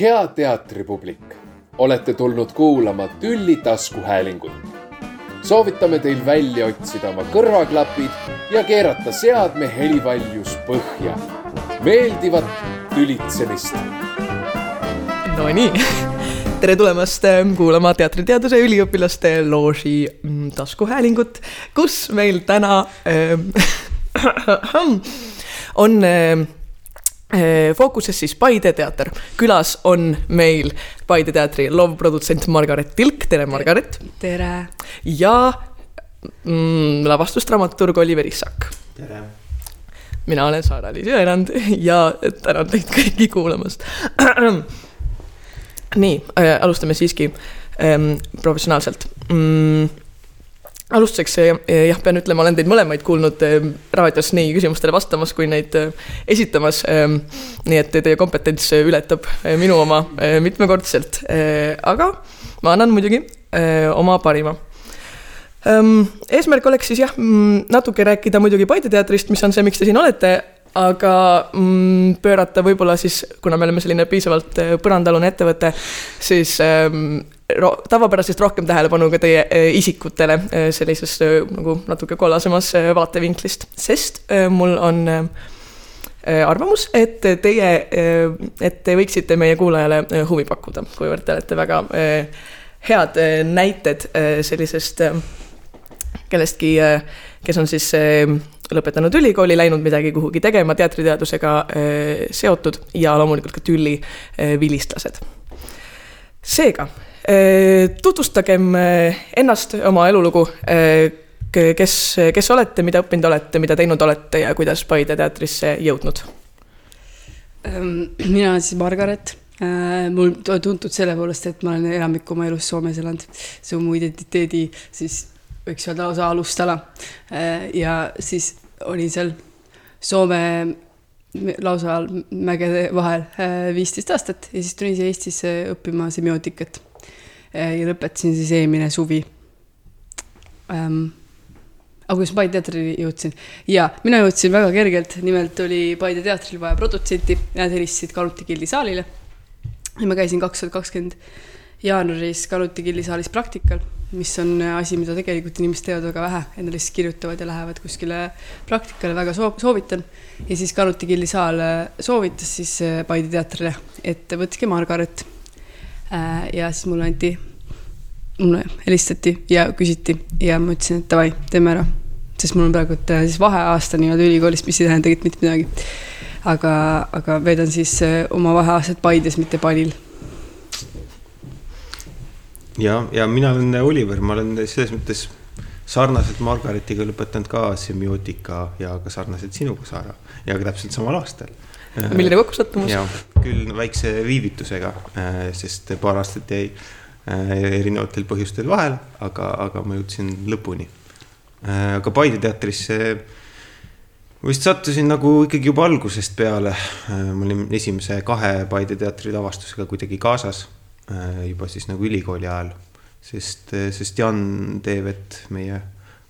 hea teatripublik, olete tulnud kuulama Tülli taskuhäälingut. soovitame teil välja otsida oma kõrvaklapid ja keerata seadme helivaljus põhja. meeldivat tülitsemist. Nonii, tere tulemast ähm, kuulama teatriteaduse üliõpilaste looži mm, taskuhäälingut, kus meil täna äh, on äh, fookuses siis Paide teater. külas on meil Paide teatri loovprodutsent Margaret Tilk, tere Margaret. tere. ja mm, lavastusdramaturg Oliver Issak. tere. mina olen Sara-Liis Jõerand ja tänan teid kõiki kuulamast. nii äh,, alustame siiski ähm, professionaalselt mm, alustuseks jah, pean ütlema, olen teid mõlemaid kuulnud raadios nii küsimustele vastamas kui neid esitamas. nii et teie kompetents ületab minu oma mitmekordselt, aga ma annan muidugi oma parima. eesmärk oleks siis jah, natuke rääkida muidugi Paide teatrist, mis on see, miks te siin olete, aga mm, pöörata võib-olla siis, kuna me oleme selline piisavalt põrandaalune ettevõte, siis ähm, ro tavapärasest rohkem tähelepanu ka teie äh, isikutele äh, sellisest äh, nagu natuke kollasemas vaatevinklist, sest mul on arvamus, et teie, et te võiksite meie kuulajale huvi pakkuda, kuivõrd te olete väga head näited sellisest kellestki, kes on siis lõpetanud ülikooli, läinud midagi kuhugi tegema, teatriteadusega seotud ja loomulikult ka tülli vilistlased. seega tutvustagem ennast, oma elulugu. kes, kes olete, mida õppinud olete, mida teinud olete ja kuidas Paide teatrisse jõudnud? mina olen siis Margaret mul tuntud selle poolest, et ma olen enamikku oma elust Soomes elanud. see on mu identiteedi siis võiks öelda lausa alustala. ja siis olin seal Soome lausa mägede vahel viisteist aastat ja siis tulin siia Eestisse õppima semiootikat Äh, ja lõpetasin siis eelmine suvi ähm,. aga kuidas Paide teatrini jõudsin? ja mina jõudsin väga kergelt, nimelt oli Paide teatril vaja produtsenti, nad helistasid Kaluti Gildi saalile. ja ma käisin kaks tuhat kakskümmend jaanuaris Kaluti Gildi saalis praktikal, mis on asi, mida tegelikult inimesed teevad väga vähe, endale siis kirjutavad ja lähevad kuskile praktikale, väga soov, soovitan. ja siis Kaluti Gildi saal soovitas siis äh, Paide teatrile, et võtke Margaret Äh, ja siis mulle anti, mulle helistati ja küsiti ja ma ütlesin, et davai, teeme ära. sest mul on praegu äh, siis vaheaasta nii-öelda ülikoolis, mis ei tähenda tegelikult mitte midagi. aga, aga veedan siis äh, oma vaheaastat Paides, mitte Palil. ja, ja mina olen Oliver, ma olen selles mõttes sarnaselt Margaretiga lõpetanud ka semiootika ja ka sarnaselt sinuga, Sara, ja ka täpselt samal aastal milline kokkusattumus? küll väikse viivitusega, äh, sest paar aastat jäi äh, erinevatel põhjustel vahele, aga, aga ma jõudsin lõpuni. Äh, aga Paide teatrisse ma vist sattusin nagu ikkagi juba algusest peale. ma olin esimese kahe Paide teatri lavastusega kuidagi kaasas juba siis nagu ülikooli ajal, sest, sest Jan Teevet, meie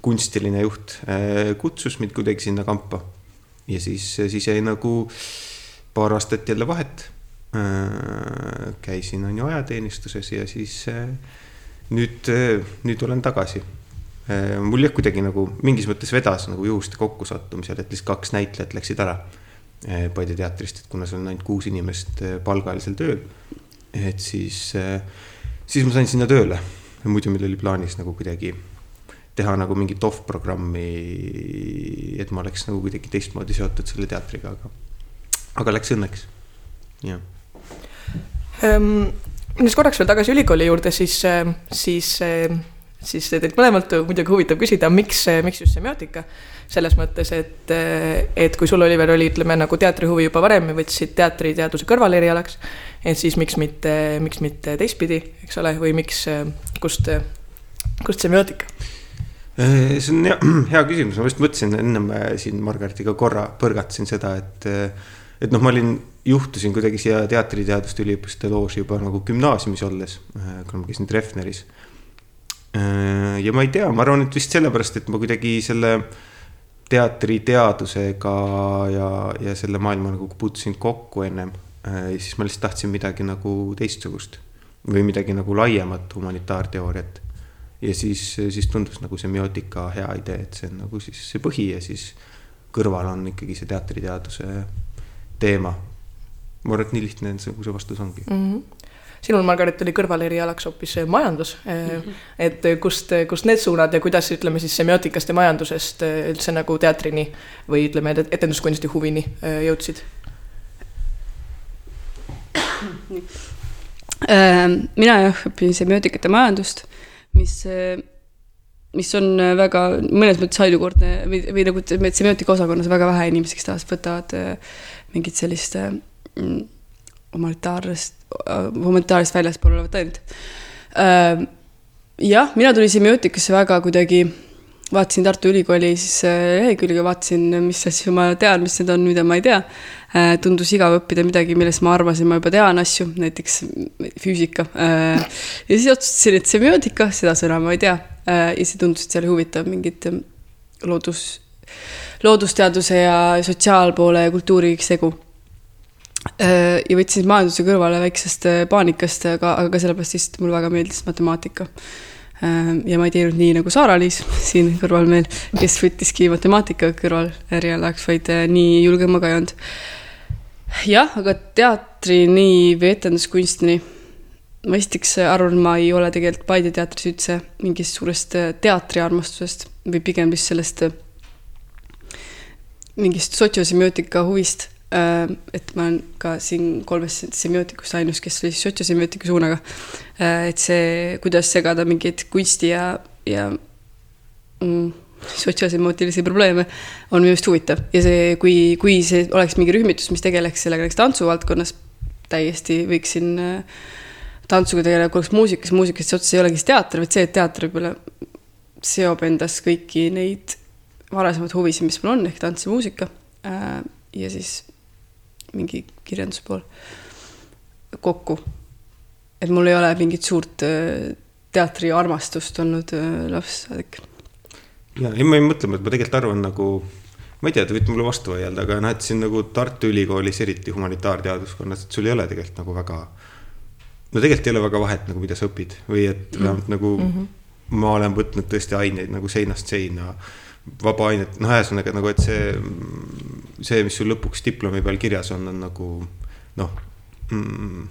kunstiline juht, kutsus mind kuidagi sinna kampa. ja siis, siis jäi nagu äh, paar aastat jälle vahet. Äh, käisin on ju ajateenistuses ja siis äh, nüüd, äh, nüüd olen tagasi. mul jah, kuidagi nagu mingis mõttes vedas nagu juhuste kokkusattumisel, et lihtsalt kaks näitlejat läksid ära Paide teatrist, et kuna seal on ainult kuus inimest palgalisel tööl. et siis, siis ma sain sinna tööle. muidu meil oli plaanis nagu kuidagi teha nagu mingit off-programmi, et ma oleks nagu kuidagi teistmoodi seotud selle teatriga, aga aga läks õnneks, jah um,. Minnes korraks veel tagasi ülikooli juurde, siis, äh, siis, äh, siis teilt mõlemalt muidugi huvitav küsida, miks, miks just semiootika. selles mõttes, et, et kui sul, Oliver, oli, ütleme nagu teatrihuvi juba varem ja võtsid teatriteaduse kõrvalerialaks, et siis miks mitte, miks mitte teistpidi, eks ole, või miks, kust, kust semiootika? see on hea, hea küsimus, ma just mõtlesin ennem siin Margaretiga korra põrgatasin seda, et et noh, ma olin, juhtusin kuidagi siia teatriteaduste üliõpilaste looži juba nagu gümnaasiumis olles, äh, kuna ma käisin Treffneris. Äh, ja ma ei tea, ma arvan, et vist sellepärast, et ma kuidagi selle teatriteadusega ja, ja selle maailma nagu puutusin kokku ennem äh, siis ma lihtsalt tahtsin midagi nagu teistsugust või midagi nagu laiemat humanitaarteooriat. ja siis, siis tundus nagu semiootika hea idee, et see on nagu siis see põhi ja siis kõrval on ikkagi see teatriteaduse teema. ma arvan, et nii lihtne nagu see vastus ongi mm. -hmm sinul, Margaret, oli kõrvalerialaks hoopis majandus mm. -hmm. et kust, kust need suunad ja kuidas ütleme siis semiootikast ja majandusest üldse nagu teatrini või ütleme, etenduskunsti huvini jõudsid? mina jah, õpin semiootikat ja majandust, mis mis on väga mõnes mõttes haidukordne või, või nagu semiootika osakonnas väga vähe inimesi, kes tavaliselt võtavad mingit sellist mm, humanitaarset, humanitaarist väljaspool olevat ainult. Ähm, jah, mina tulin semiootikasse väga kuidagi, vaatasin Tartu Ülikooli siis äh, lehekülge, vaatasin, mis asju ma tean, mis need on, mida ma ei tea. Äh, tundus igav õppida midagi, millest ma arvasin, ma juba tean asju, näiteks füüsika. Äh, ja siis otsustasin, et semiootika, seda sõna ma ei tea. ja see tundus, et see oli huvitav, mingid loodus, loodusteaduse ja sotsiaalpoole ja kultuuri segu Äh, ja võtsin majanduse kõrvale väiksest äh, paanikast, aga, aga ka sellepärast lihtsalt mulle väga meeldis matemaatika. Äh, ja ma ei teinud nii nagu Saara-Liis siin kõrval meil, kes võttiski matemaatika kõrval erialaks, vaid nii julgem ma ka ei olnud. jah, aga teatrini või etenduskunstini ma esiteks arvan, ma ei ole tegelikult Paide teatris üldse mingist suurest teatriarmastusest või pigem vist sellest mingist sotsiosemiootika huvist Äh, et ma olen ka siin kolmest semiootikust ainus, kes oli sotsiosemiootika suunaga. Äh, et see, kuidas segada mingeid kunsti ja, ja mm, sotsiaalsemootilisi probleeme, on minu arust huvitav ja see, kui, kui see oleks mingi rühmitus, mis tegeleks sellega näiteks tantsuvaldkonnas, täiesti võiksin äh, tantsuga tegeleda, kui oleks muusikas, muusikas see otseses ei olegi siis teater, vaid see, et teater võib-olla seob endas kõiki neid varasemaid huvisid, mis mul on, ehk tants ja muusika. ja siis mingi kirjanduse pool kokku. et mul ei ole mingit suurt äh, teatriarmastust olnud äh, lapssaadik. ja ei, ma ei mõtle, et ma tegelikult arvan nagu, ma ei tea, te võite mulle vastu vaielda, aga noh, et siin nagu Tartu Ülikoolis, eriti humanitaarteaduskonnas, et sul ei ole tegelikult nagu väga. no tegelikult ei ole väga vahet nagu, mida sa õpid või et vähemalt mm. nagu mm -hmm. ma olen võtnud tõesti aineid nagu seinast seina vaba ainet, noh, ühesõnaga nagu, et see see, mis sul lõpuks diplomi peal kirjas on, on nagu noh mm,.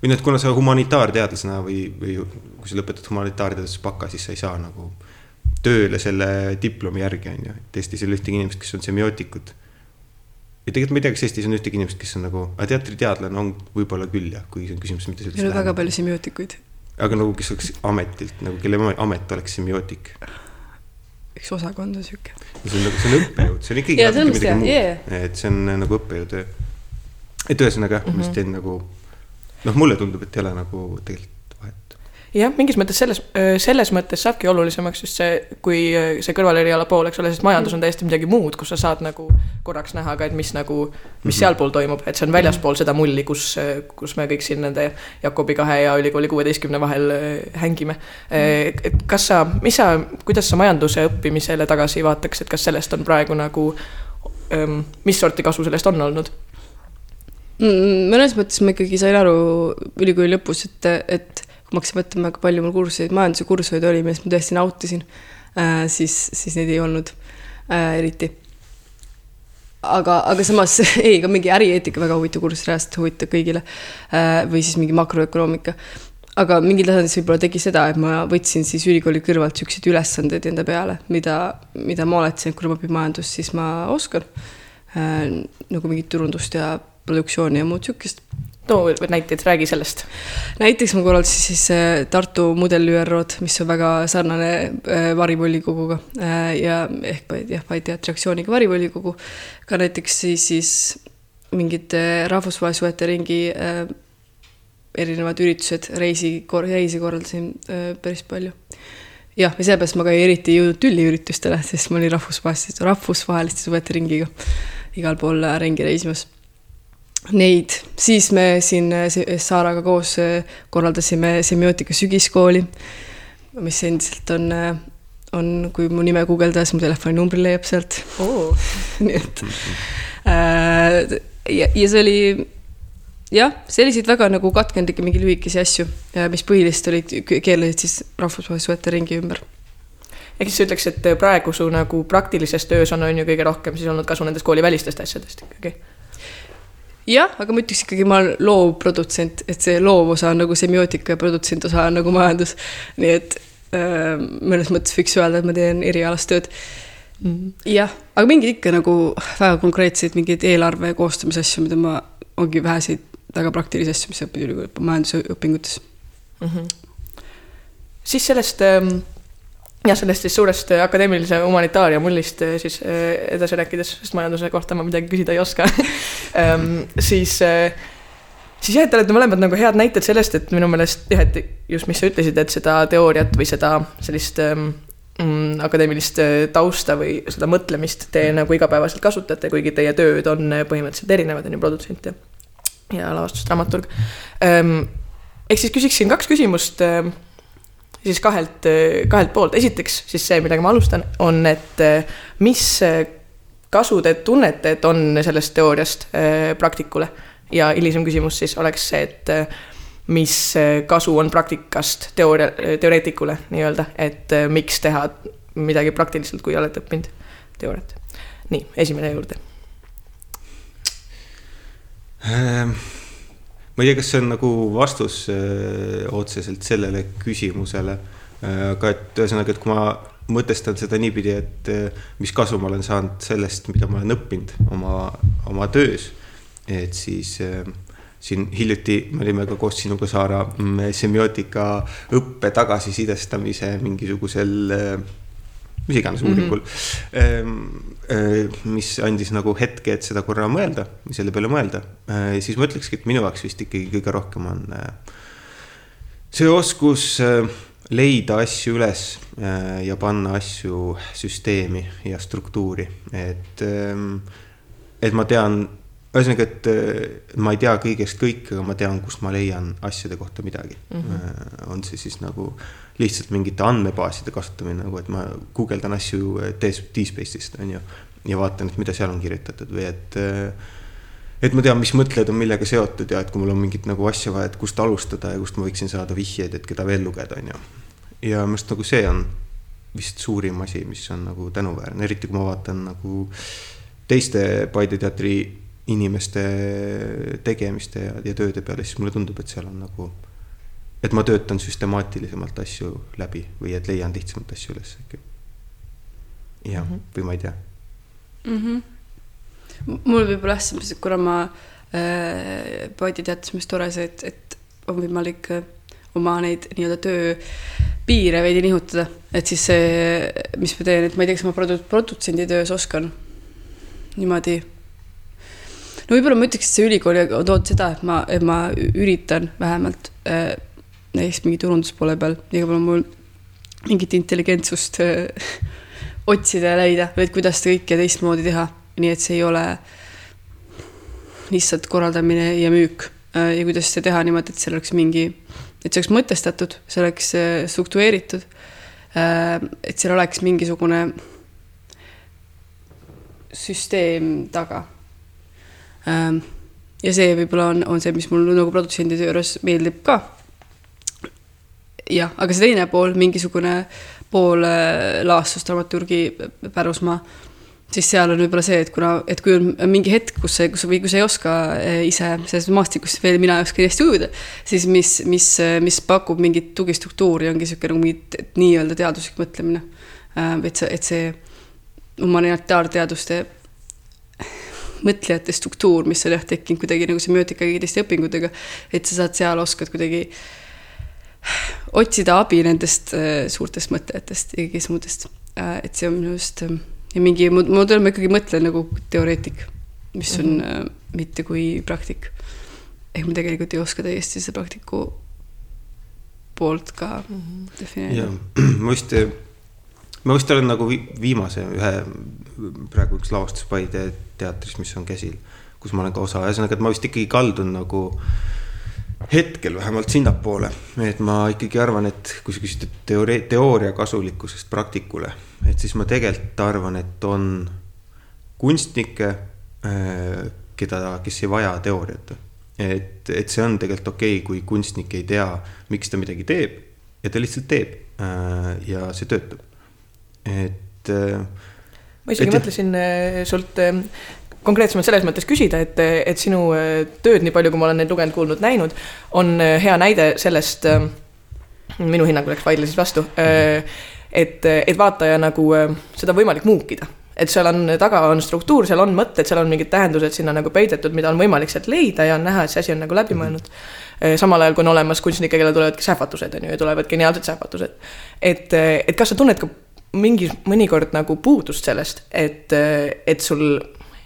või noh, et kuna sa humanitaarteadlasena või, või kui sa lõpetad humanitaarteaduse baka, siis sa ei saa nagu tööle selle diplomi järgi, on ju. et Eestis ei ole ühtegi inimest, kes on semiootikud. ja tegelikult ma ei tea, kas Eestis on ühtegi inimest, kes on nagu, aga teatriteadlane on võib-olla küll jah, kui see on küsimus, mida sa üldse. meil on väga palju semiootikuid. aga nagu, kes oleks ametilt nagu, kelle amet oleks semiootik üks osakond on sihuke. see on nagu, see on õppejõud, see on ikkagi yeah, natuke midagi muud yeah., et see on äh, nagu õppejõutöö. et ühesõnaga jah mm -hmm., ma lihtsalt teen nagu, noh, mulle tundub, et ei ole nagu tegelikult jah, mingis mõttes selles, selles mõttes saabki olulisemaks just see, kui see kõrvaleriala pool, eks ole, sest majandus on täiesti midagi muud, kus sa saad nagu korraks näha ka, et mis nagu, mis mm -hmm. sealpool toimub, et see on väljaspool seda mulli, kus, kus me kõik siin nende Jakobi kahe ja ülikooli kuueteistkümne vahel hängime. et kas sa, mis sa, kuidas sa majanduse õppimisele tagasi vaataks, et kas sellest on praegu nagu, mis sorti kasu sellest on olnud? Mm, mõnes mõttes ma ikkagi sain aru ülikooli lõpus, et, et ma hakkasin mõtlema, kui palju mul kursuseid, majanduse kursuseid oli, millest ma tõesti nautisin äh,, siis, siis neid ei olnud äh, eriti. aga, aga samas ei, ka mingi ärieetika väga huvitav kursus, reaalselt huvitav kõigile äh,. või siis mingi makroökonoomika. aga mingil tasandil see võib-olla tegi seda, et ma võtsin siis ülikooli kõrvalt siukseid ülesandeid enda peale, mida, mida ma oletasin, et kui ma õpin majandust, siis ma oskan äh,. nagu mingit turundust ja produktsiooni ja muud sihukest too näiteid, räägi sellest. näiteks ma korraldasin siis äh, Tartu mudel-ÜRO-d, mis on väga sarnane äh, varivolikoguga äh, ja ehk jah, vaid teatri aktsiooniga varivolikogu. ka näiteks siis, siis mingid rahvusvahelise suhete ringi erinevad üritused, reisi, reisi korraldasin päris palju. jah, ja sellepärast ma ka eriti ei jõudnud tülliüritustele, sest ma olin rahvusvaheliste, rahvusvaheliste suhete ringiga igal pool ringi reisimas neid, siis me siin Saaraga koos äh, korraldasime semiootika sügiskooli, mis endiselt on, äh, on, kui mu nime guugeldada, siis mu telefoninumbri leiab sealt oh. nii et äh, ja, ja see oli jah, selliseid väga nagu katkendlikke mingi lühikesi asju, mis põhiliselt olid, keerlesid siis rahvusvahelise suhete ringi ümber ehk siis ütleks, et praegu su nagu praktilises töös on, on ju kõige rohkem siis olnud kasu nendest koolivälistest asjadest ikkagi? Jah, aga ma ütleks ikkagi, ma olen loovprodutsent, et see loov osa on nagu semiootika ja produtsent osa on nagu majandus. nii et äh, mõnes mõttes võiks öelda, et ma teen erialast tööd mm. -hmm. jah, aga mingeid ikka nagu väga konkreetseid mingeid eelarve koostamise asju, mida ma, ongi väheseid väga praktilisi asju, mis õpid ülikooli majandusõpingutes mm. -hmm. siis sellest ähm jah, sellest siis suurest äh, akadeemilise humanitaaria mullist äh, siis äh, edasi rääkides, sest majanduse kohta ma midagi küsida ei oska um, siis, siis jah, et te olete mõlemad nagu head näited sellest, et minu meelest jah, et just, mis sa ütlesid, et seda teooriat või seda sellist um, akadeemilist tausta või seda mõtlemist te nagu igapäevaselt kasutate, kuigi teie tööd on põhimõtteliselt erinevad, on ju, produtsent ja, ja lavastusdramaturg um,. ehk siis küsiksin kaks küsimust siis kahelt, kahelt poolt, esiteks siis see, millega ma alustan, on, et mis kasu te tunnete, et on sellest teooriast äh, praktikule? Ja hilisem küsimus siis oleks see, et mis kasu on praktikast teooria, teoreetikule nii-öelda, et miks teha midagi praktiliselt, kui olete õppinud teooriat. nii, esimene juurde. Ähm ma ei tea, kas see on nagu vastus öö, äh, otseselt sellele küsimusele, äh, aga et ühesõnaga, et kui ma mõtestan seda niipidi, et äh, mis kasu ma olen saanud sellest, mida ma olen õppinud oma, oma töös, et siis siin hiljuti me olime ka koos sinuga, Saara, mm, semiootika õppe tagasisidestamise mingisugusel mis iganes mhm. uuringul mm. -hmm. mis andis nagu hetke, et seda korra mõelda, selle peale mõelda, äh, siis ma ütlekski, et minu jaoks vist ikkagi kõige rohkem on äh, see oskus leida asju üles ja panna asju süsteemi ja struktuuri, et, et ma tean ühesõnaga, et ma ei tea kõigest kõike, aga ma tean, kust ma leian asjade kohta midagi mm. -hmm. on see siis nagu lihtsalt mingite andmebaaside kasutamine nagu, et ma guugeldan asju D-Space'ist on ju. ja vaatan, et mida seal on kirjutatud või et, et ma tean, mis mõtted on millega seotud ja et kui mul on mingit nagu asja vaja, et kust alustada ja kust ma võiksin saada vihjeid, et keda veel lugeda, on ju. ja minu arust nagu see on vist suurim asi, mis on nagu tänuväärne, eriti kui ma vaatan nagu teiste Paide teatri inimeste tegemiste ja, ja tööde peale, siis mulle tundub, et seal on nagu et ma töötan süstemaatilisemalt asju läbi või et leian lihtsamalt asju üles äkki. jah mm, -hmm. või ma ei tea mm. -hmm. mul võib-olla jah, selles mõttes, et kuna ma äh, poodi teatas, mis tore see, et, et on võimalik äh, oma neid nii-öelda töö piire veidi nihutada, et siis see, mis ma teen, et ma ei tea, kas ma produ-, produtsendi töös oskan niimoodi no võib-olla ma ütleks, et see ülikool on toonud seda, et ma, et ma üritan vähemalt äh, näiteks mingi turunduspoole peal, igal pool mul mingit intelligentsust äh, otsida ja leida, et kuidas seda kõike teistmoodi teha, nii et see ei ole lihtsalt korraldamine ja müük äh, ja kuidas seda teha niimoodi, et seal oleks mingi, et see oleks mõtestatud, see oleks äh, struktureeritud. et seal oleks mingisugune süsteem taga. ja see võib-olla on, on see, mis mul nagu produtsendi töö juures meeldib ka jah, aga see teine pool, mingisugune pool äh, laastusdramaturgi pärusmaa, siis seal on võib-olla see, et kuna, et kui on mingi hetk, kus sa, kus või kui sa ei oska äh, ise selles maastikus veel mina ei oska hästi ujuda, siis mis, mis, mis pakub mingit tugistruktuuri, ongi niisugune nagu mingi nii-öelda teaduslik mõtlemine. Äh, et see, et see humanitaarteaduste mõtlejate struktuur, mis on jah tekkinud kuidagi nagu semiootika ja teiste õpingutega, et sa saad seal, oskad kuidagi äh, otsida abi nendest äh, suurtest mõtlejatest ja kõigist muudest. Äh, et see on minu arust äh, ja mingi, ma ma ikkagi mõtlen nagu teoreetik, mis on mm -hmm. mitte kui praktik. ehk ma tegelikult ei oska täiesti seda praktiku poolt ka mm -hmm. defineerida. ma vist, ma vist olen nagu viimase ühe, praegu üks lavastus Paide teatris, mis on käsil, kus ma olen ka osa, ühesõnaga, et ma vist ikkagi kaldun nagu hetkel vähemalt sinnapoole, et ma ikkagi arvan, et kui sa küsid teooria, teooria kasulikkusest praktikule, et siis ma tegelikult arvan, et on kunstnikke, äh, keda, kes ei vaja teooriat. et, et see on tegelikult okei okay,, kui kunstnik ei tea, miks ta midagi teeb ja ta lihtsalt teeb äh, ja see töötab, et äh, ma isegi mõtlesin sult konkreetsemalt selles mõttes küsida, et, et sinu äh, tööd, nii palju, kui ma olen neid lugenud, kuulnud, näinud, on hea näide sellest, minu hinnangul läks vaidle siis vastu, et, et vaataja nagu seda on võimalik muukida. et seal on, taga on struktuur, seal on mõtted, seal on mingid tähendused sinna nagu peidetud, mida on võimalik sealt leida ja on näha, et see asi on nagu läbi mõelnud. samal ajal, kui on olemas kunstnikke, kellel tulevadki sähvatused, on ju, ja tulevad geniaalsed sähvatused. et, et kas sa tunned ka mingi, mõnikord nagu puudust sellest, et, et sul,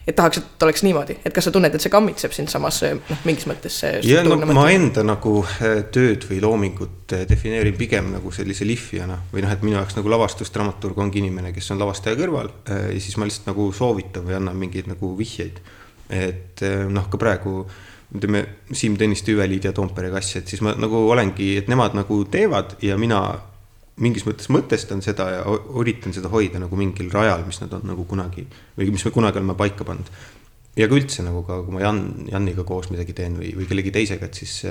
et tahaks, et oleks niimoodi, et kas sa tunned, et see kammitseb sind samas noh, mingis mõttes see. ja no ma enda nagu eh, tööd või loomingut eh, defineerin pigem nagu sellise lihvijana või noh, et minu jaoks nagu lavastusdramaturg ongi inimene, kes on lavastaja kõrval eh, ja siis ma lihtsalt nagu soovitan või annan mingeid nagu vihjeid. et noh, ka praegu ütleme Siim Tõniste, Hüveliid ja Toompere kass, et siis ma nagu olengi, et nemad nagu teevad ja mina mingis mõttes mõtestan seda ja üritan seda hoida nagu mingil rajal, mis nad on nagu kunagi või mis me kunagi oleme paika pannud. ja ka üldse nagu ka, kui ma Jan, Janiga koos midagi teen või, või kellegi teisega, et siis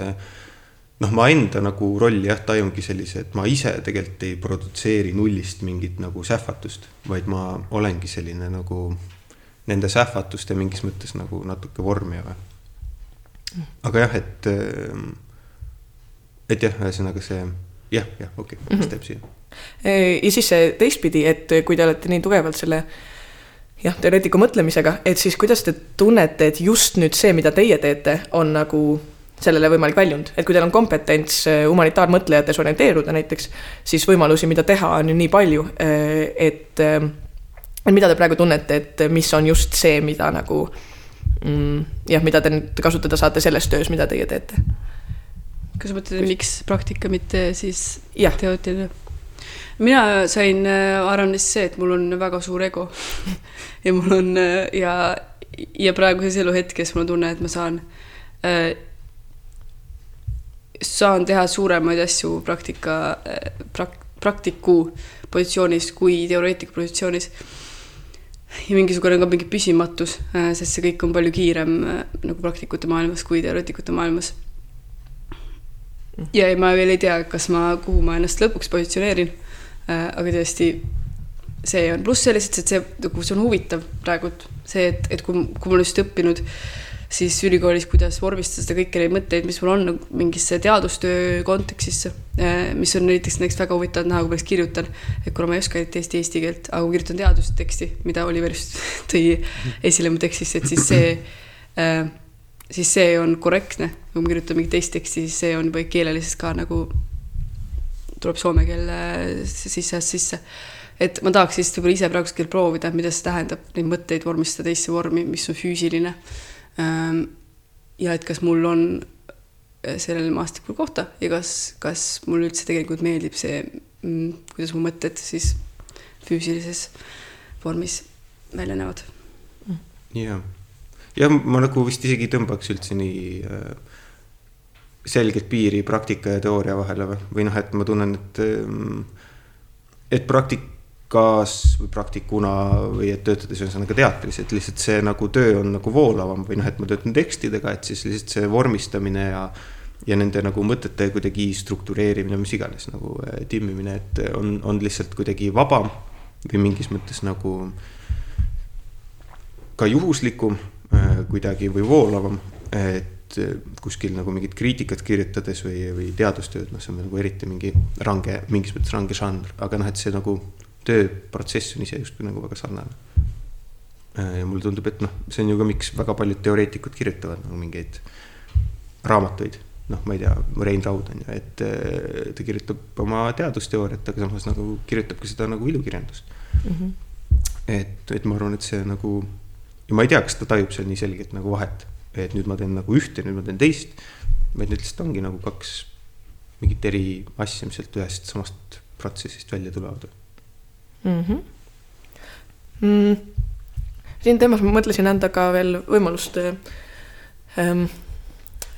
noh, ma enda nagu rolli jah, tajungi sellise, et ma ise tegelikult ei produtseeri nullist mingit nagu sähvatust, vaid ma olengi selline nagu nende sähvatuste mingis mõttes nagu natuke vormija või. aga jah, et, et jah, ühesõnaga see jah, jah, okei okay,, mis teeb siia. ja siis see teistpidi, et kui te olete nii tugevalt selle jah, teoreetiku mõtlemisega, et siis kuidas te tunnete, et just nüüd see, mida teie teete, on nagu sellele võimalik väljund, et kui teil on kompetents humanitaarmõtlejates orienteeruda näiteks, siis võimalusi, mida teha, on ju nii palju, et et mida te praegu tunnete, et mis on just see, mida nagu mm, jah, mida te nüüd kasutada saate selles töös, mida teie teete kas sa mõtled, miks praktika, mitte siis teooriline? mina sain äh, arenes see, et mul on väga suur ego ja mul on äh, ja, ja praeguses eluhetkes mul on tunne, et ma saan äh,, saan teha suuremaid asju praktika äh, prak,, praktiku positsioonis kui teoreetiku positsioonis. ja mingisugune ka mingi püsimatus, sest see kõik on palju kiirem nagu praktikute maailmas kui teoreetikute maailmas ja ma veel ei tea, kas ma, kuhu ma ennast lõpuks positsioneerin. Äh, aga tõesti, see on pluss selles, et see nagu see on huvitav praegu, see, et, et kui, kui ma olen just õppinud siis ülikoolis, kuidas vormistada seda kõiki neid mõtteid, mis mul on nagu mingisse teadustöö kontekstisse, äh, mis on näiteks näiteks väga huvitav näha, kui ma näiteks kirjutan, et kuna ma ei oska eriti eesti keelt, aga kui kirjutan teadusteksti, mida Oliver just tõi esile mu tekstis, et siis see äh, siis see on korrektne. kui ma kirjutan mingit teist teksti, siis see on juba keeleliselt ka nagu, tuleb soome keel sisse, sisse. et ma tahaks siis võib-olla ise praegusel hetkel proovida, mida see tähendab, neid mõtteid vormistada teisse vormi, mis on füüsiline. Ehm, ja et kas mul on äh, sellel maastikul kohta ja kas, kas mulle üldse tegelikult meeldib see, mm, kuidas mu mõtted siis füüsilises vormis välja näevad. jah jah, ma nagu vist isegi tõmbaks üldse nii äh, selget piiri praktika ja teooria vahele või, või noh, et ma tunnen, et, äh, et praktikas või praktikuna või et töötades ühesõnaga teatris, et lihtsalt see nagu töö on nagu voolavam või noh, et ma töötan tekstidega, et siis lihtsalt see vormistamine ja ja nende nagu mõtete kuidagi struktureerimine, mis iganes nagu äh, timmimine, et on, on lihtsalt kuidagi vabam või mingis mõttes nagu ka juhuslikum kuidagi või voolavam, et äh, kuskil nagu mingit kriitikat kirjutades või, või teadustööd, noh, see on nagu eriti mingi range, mingis mõttes range žanr, aga noh, et see nagu tööprotsess on ise justkui nagu väga sarnane. Äh, ja mulle tundub, et noh, see on ju ka, miks väga paljud teoreetikud kirjutavad nagu mingeid raamatuid noh, ma ei tea, Rein Raud on ju, et ta kirjutab oma teadusteooriat, aga samas nagu kirjutab ka seda nagu ilukirjandust mm. -hmm. et, et ma arvan, et see nagu ja ma ei tea, kas ta tajub seal nii selgelt nagu vahet, et nüüd ma teen nagu ühte, nüüd ma teen teist. vaid need lihtsalt ongi nagu kaks mingit eri asja, mis sealt ühest samast protsessist välja tulevad mm. -hmm. Mm. siin teemas ma mõtlesin anda ka veel võimalust ähm,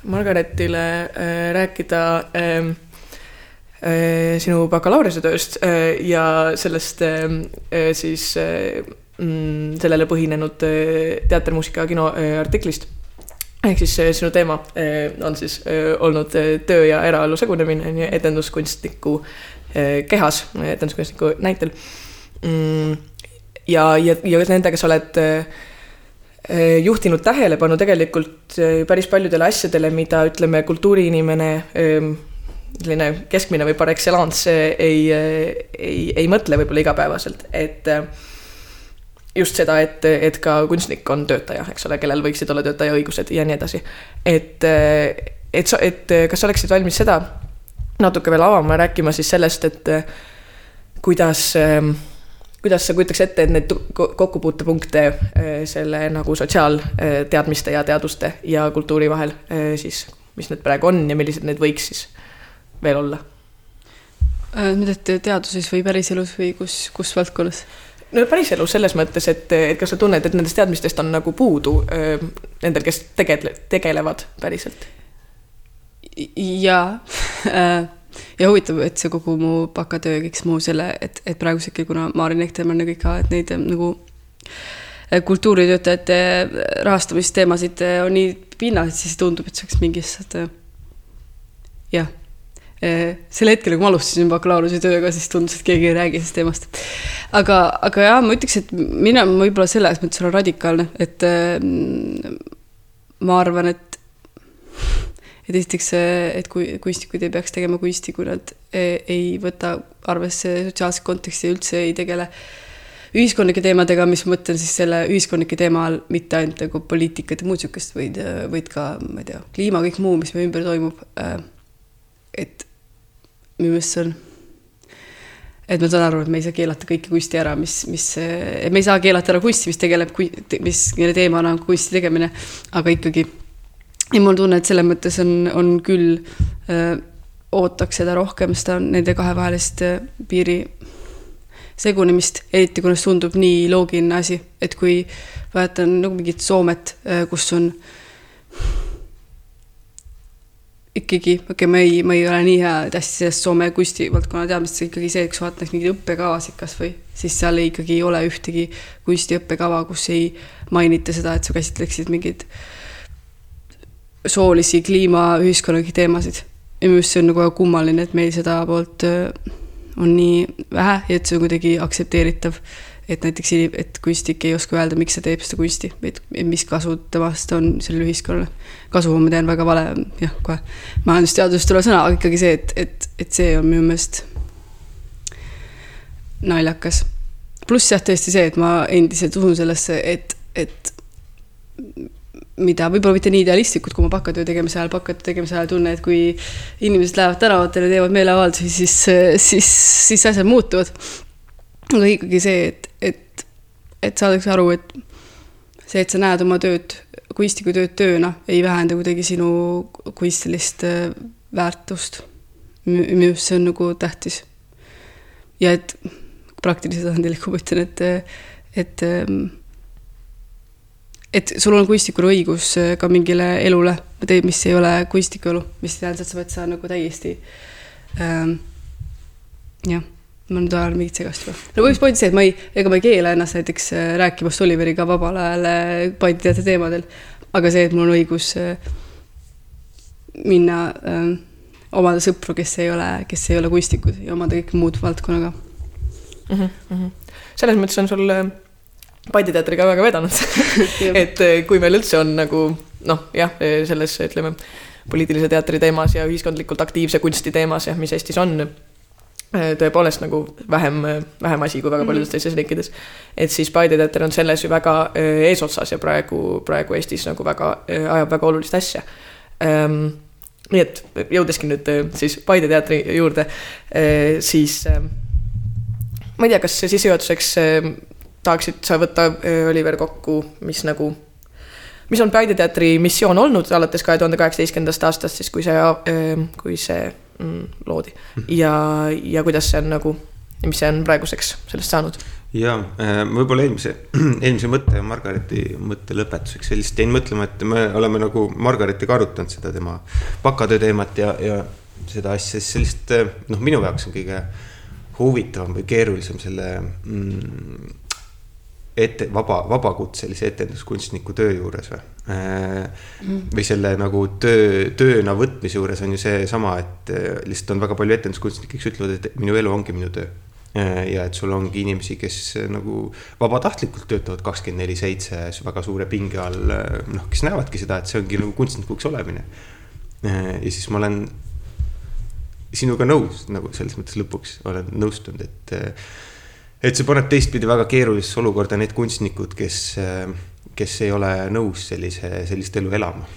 Margaretile äh, rääkida ähm, äh, sinu bakalaureusetööst äh, ja sellest äh, siis äh, Mm, sellele põhinenud äh, teater, muusika, kino äh, artiklist. ehk siis äh, sinu teema on siis olnud töö ja eraelu segunemine on ju etenduskunstniku kehas, etenduskunstniku näitel mm,. ja, ja, ja nendega sa oled juhtinud tähelepanu tegelikult päris paljudele asjadele, mida ütleme, kultuuriinimene äh, selline keskmine või par excellence ei, ei, ei mõtle võib-olla igapäevaselt, et just seda, et, et ka kunstnik on töötaja, eks ole, kellel võiksid olla töötaja õigused ja nii edasi. et, et sa, et kas sa oleksid valmis seda natuke veel avama rääkima siis sellest, et kuidas, kuidas sa kujutaks ette, et neid kokkupuutepunkte selle nagu sotsiaalteadmiste ja teaduste ja kultuuri vahel siis, mis need praegu on ja millised need võiks siis veel olla? nüüd, et teaduses või päriselus või kus, kus valdkonnas? No päriselus selles mõttes, et, et kas sa tunned, et nendest teadmistest on nagu puudu öö, nendel, kes tegele-, tegelevad päriselt? jaa äh, ja huvitav, et see kogu mu bakatöö ja kõik muu selle, et, et praeguseks, kuna Maarin Ektermann ja kõik ka, et neid nagu kultuuritöötajate rahastamisteemasid on nii pinnased, siis tundub, et see oleks mingist jah sel hetkel, kui ma alustasin bakalaureusetööga, siis tundus, et keegi ei räägi sellest teemast. aga, aga jah, ma ütleks, et mina võib-olla selles mõttes olen radikaalne, et äh, ma arvan, et et esiteks, et kui kunstnikud ei peaks tegema kunsti, kui nad ei võta arvesse sotsiaalset konteksti ja üldse ei tegele ühiskondlike teemadega, mis ma mõtlen siis selle ühiskondlike teema all mitte ainult nagu poliitikat ja muud sihukest, vaid, vaid ka, ma ei tea, kliima, kõik muu, mis meie ümber toimub. et on, et ma saan aru, et me ei saa keelata kõiki kunsti ära, mis, mis, me ei saa keelata ära kunsti, mis tegeleb, mis, mille teemana on kunsti tegemine, aga ikkagi. ja mul tunne, et selles mõttes on, on küll öö, ootaks seda rohkem, seda nende kahevahelist piiri segunemist, eriti kuna see tundub nii loogiline asi, et kui vaatan nagu mingit Soomet, kus on ikkagi, okei okay,, ma ei, ma ei ole nii hea hästi sellest Soome kunstivaldkonna teadmistest, ikkagi see, sa vaatad mingeid õppekavasid kasvõi, siis seal ikkagi ei ole ühtegi kunstiõppekava, kus ei mainita seda, et sa käsitleksid mingeid soolisi, kliima, ühiskonnalisi teemasid. ja minu arust see on nagu väga kummaline, et meil seda poolt on nii vähe ja et see on kuidagi aktsepteeritav et näiteks, et kunstnik ei oska öelda, miks ta teeb seda kunsti, et mis kasu temast on sellele ühiskonnale. kasu, ma tean, väga vale, jah, kohe majandusteadusest tulev sõna, aga ikkagi see, et, et, et see on minu meelest naljakas. pluss jah, tõesti see, et ma endiselt usun sellesse, et, et mida võib-olla mitte nii idealistlikult, kui ma bakatöö tegemise ajal, bakatöö tegemise ajal tunnen, et kui inimesed lähevad tänavatele, teevad meeleavaldusi, siis, siis, siis asjad muutuvad aga ikkagi see, et, et, et saadakse aru, et see, et sa näed oma tööd, kunstniku tööd tööna, ei vähenda kuidagi sinu kunstilist äh, väärtust. minu arust see on nagu tähtis. ja et praktilisel tasandil, kui ma ütlen, et, et ähm, et sul on kunstnikul õigus äh, ka mingile elule, mis ei ole kunstniku elu, mis tähendab, et sa pead seda nagu täiesti ähm, jah ma nüüd ajan mingit segast juba. no põhimõtteliselt point see, et ma ei, ega ma ei keela ennast näiteks äh, rääkimast Oliveriga vabal ajal äh, Paide teatri teemadel. aga see, et mul on õigus äh, minna äh, omada sõpru, kes ei ole, kes ei ole kunstnikud ja omada kõik muud valdkonnaga mm. -hmm. selles mõttes on sul Paide teatriga väga vedanud et kui meil üldse on nagu noh, jah, selles ütleme poliitilise teatri teemas ja ühiskondlikult aktiivse kunsti teemas ja mis Eestis on tõepoolest nagu vähem, vähem asi kui väga paljudes mm -hmm. teistes riikides. et siis Paide teater on selles ju väga äh, eesotsas ja praegu, praegu Eestis nagu väga, äh, ajab väga olulist asja ähm,. nii et jõudeski nüüd siis Paide teatri juurde, siis ma ei tea, kas sissejuhatuseks tahaksid sa võtta, Oliver, kokku, mis nagu mis on Paide teatri missioon olnud alates kahe tuhande kaheksateistkümnendast aastast, siis kui see, kui see loodi ja, ja kuidas see on nagu, mis see on praeguseks sellest saanud? ja äh, võib-olla eelmise, eelmise mõtte ja Margareti mõtte lõpetuseks sellist jäin mõtlema, et me oleme nagu Margaretiga arutanud seda tema bakatöö teemat ja, ja seda asja, siis sellist äh, noh, minu jaoks on kõige huvitavam või keerulisem selle mm, ette, vaba, vabakutselise etenduskunstniku töö juures või mm.. või selle nagu töö, tööna võtmise juures on ju seesama, et äh, lihtsalt on väga palju etenduskunstnikke, kes ütlevad, et minu elu ongi minu töö. Äh, ja et sul ongi inimesi, kes nagu vabatahtlikult töötavad kakskümmend neli seitse väga suure pinge all, noh, kes näevadki seda, et see ongi nagu kunstnikuks olemine. ja siis ma olen sinuga nõus nagu selles mõttes lõpuks olen nõustunud, et et see paneb teistpidi väga keerulisse olukorda need kunstnikud, kes, kes ei ole nõus sellise, sellist elu elama.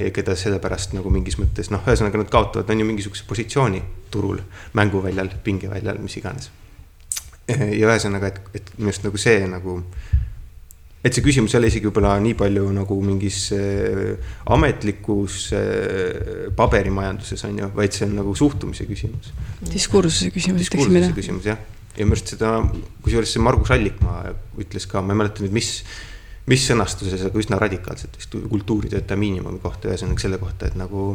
ja keda sellepärast nagu mingis mõttes noh, ühesõnaga nad kaotavad, on ju mingisuguse positsiooni turul, mänguväljal, pingeväljal, mis iganes. ja ühesõnaga, et, et minu arust nagu see nagu et see küsimus ei ole isegi võib-olla nii palju nagu mingis äh, ametlikus äh, paberimajanduses on ju, vaid see on nagu suhtumise küsimus. diskursuse küsimus. diskursuse küsimus jah ja minu arust seda, kusjuures see Margus Allikmaa ütles ka, ma ei mäleta nüüd, mis, mis sõnastuses, aga üsna radikaalselt vist kultuuritöötaja miinimumi kohta, ühesõnaga selle kohta, et nagu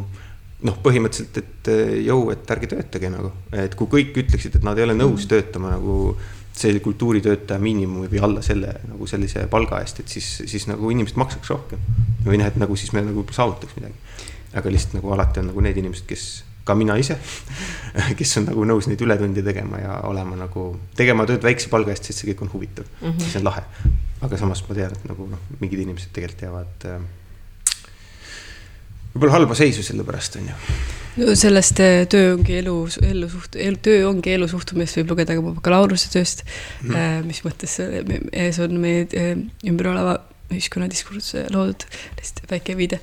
noh, põhimõtteliselt, et jõu, et ärge töötage nagu, et kui kõik ütleksid, et nad ei ole nõus mm. töötama nagu see kultuuritöötaja miinimumi või alla selle nagu sellise palga eest, et siis, siis nagu inimesed maksaks rohkem. või noh, et nagu siis me nagu saavutaks midagi. aga lihtsalt nagu alati on nagu need inimesed, kes ka mina ise, kes on nagu nõus neid ületunde tegema ja olema nagu, tegema tööd väikse palga eest, sest see kõik on huvitav mm, -hmm. siis on lahe. aga samas ma tean, et nagu noh, mingid inimesed tegelikult jäävad äh, võib-olla halba seisu selle pärast, on ju. no sellest äh, töö ongi elu, ellu suht-, töö ongi elu suhtumist võib lugeda ka mu bakalaureusetööst mm. -hmm. mis mõttes ees on meie ümber oleva ühiskonnadiskurss loodud, lihtsalt väike viide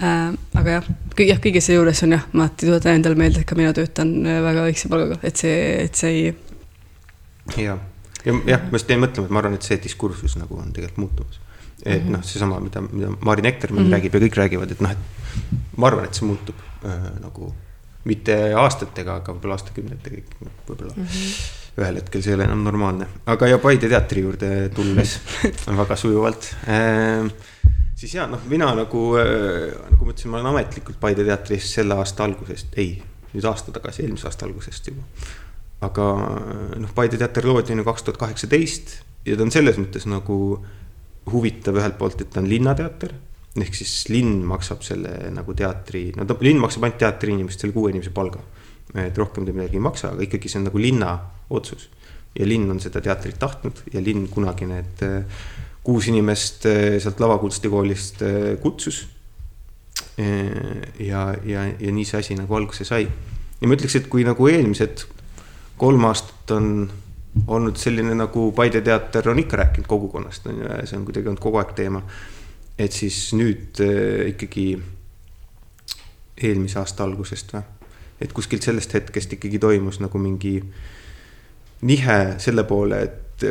äh,. Aga jah, jah, kõige selle juures on jah, ma alati tuletan endale meelde, et ka mina töötan äh, väga väikse palgaga, et see, et see ei. ja, ja jah, ma just jäin mõtlema, et ma arvan, et see diskursus nagu on tegelikult muutumas. et mm -hmm. noh, seesama, mida, mida Marin Ektermann mm -hmm. räägib ja kõik räägivad, et noh, et ma arvan, et see muutub äh, nagu mitte aastatega, aga võib-olla aastakümnetega ikkagi võib-olla mm. -hmm ühel hetkel see ei ole enam normaalne, aga ja Paide teatri juurde tulles väga sujuvalt äh, siis ja noh, mina nagu, äh, nagu ma ütlesin, ma olen ametlikult Paide teatris selle aasta algusest, ei, nüüd aasta tagasi, eelmise aasta algusest juba. aga noh, Paide teater loodi ju kaks tuhat kaheksateist ja ta on selles mõttes nagu huvitav ühelt poolt, et ta on linnateater. ehk siis linn maksab selle nagu teatri, no ta, linn maksab ainult teatri inimestele kuue inimese palga. et rohkem ta midagi ei maksa, aga ikkagi see on nagu linna otsus. ja linn on seda teatrit tahtnud ja linn kunagi need äh, kuus inimest eh, sealt lavakunstikoolist eh, kutsus. Eh, ja, ja, ja nii see asi nagu alguse sai. ja ma ütleks, et kui nagu eelmised kolm aastat on olnud selline nagu Paide teater on ikka rääkinud kogukonnast on ju, ja see on kuidagi olnud kogu aeg teema. et siis nüüd ikkagi eelmise aasta algusest või, et kuskilt sellest hetkest ikkagi toimus nagu mingi nihe selle poole, et et,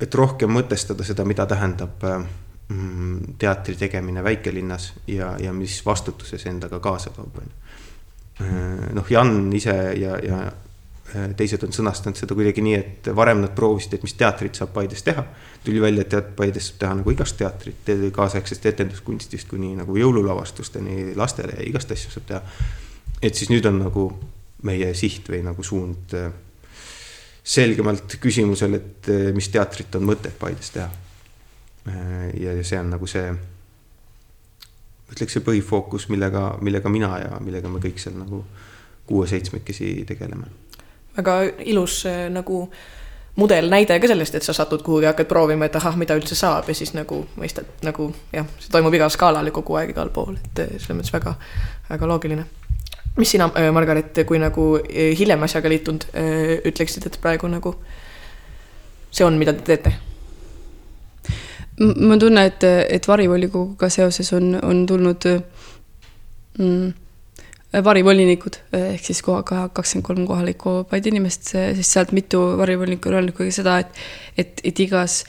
et rohkem mõtestada seda, mida tähendab mm, teatri tegemine väikelinnas ja, ja mis vastutuse see endaga kaasa toob, on ju. noh, Jan ise ja, ja teised on sõnastanud seda kuidagi nii, et varem nad proovisid, et mis teatrit saab Paides teha. tuli välja, et tead, Paides saab teha nagu igast teatrit, kaasaegsest etenduskunstist kuni nagu jõululavastusteni lastele ja igast asju saab teha. et siis nüüd on nagu meie siht või nagu suund selgemalt küsimusel, et eh, mis teatrit on mõtet Paides teha. Eh, ja see on nagu see, ütleks see põhifookus, millega, millega mina ja millega me kõik seal nagu kuue-seitsmekesi tegeleme. väga ilus nagu mudelnäide ka sellest, et sa satud kuhugi, hakkad proovima, et ahah, mida üldse saab ja siis nagu mõistad nagu jah, see toimub igal skaalal ja kogu aeg igal pool, et selles mõttes väga, väga loogiline mis sina, äh, Margaret, kui nagu äh, hiljem asjaga liitunud, äh, ütleksid, et praegu nagu see on, mida te teete? ma tunnen, et, et varivolikoguga seoses on, on tulnud mm, varivolinikud ehk siis kohaga kakskümmend kolm kohalikku Paide inimest, siis sealt mitu varivolinikku on öelnud ikkagi seda, et, et, et igas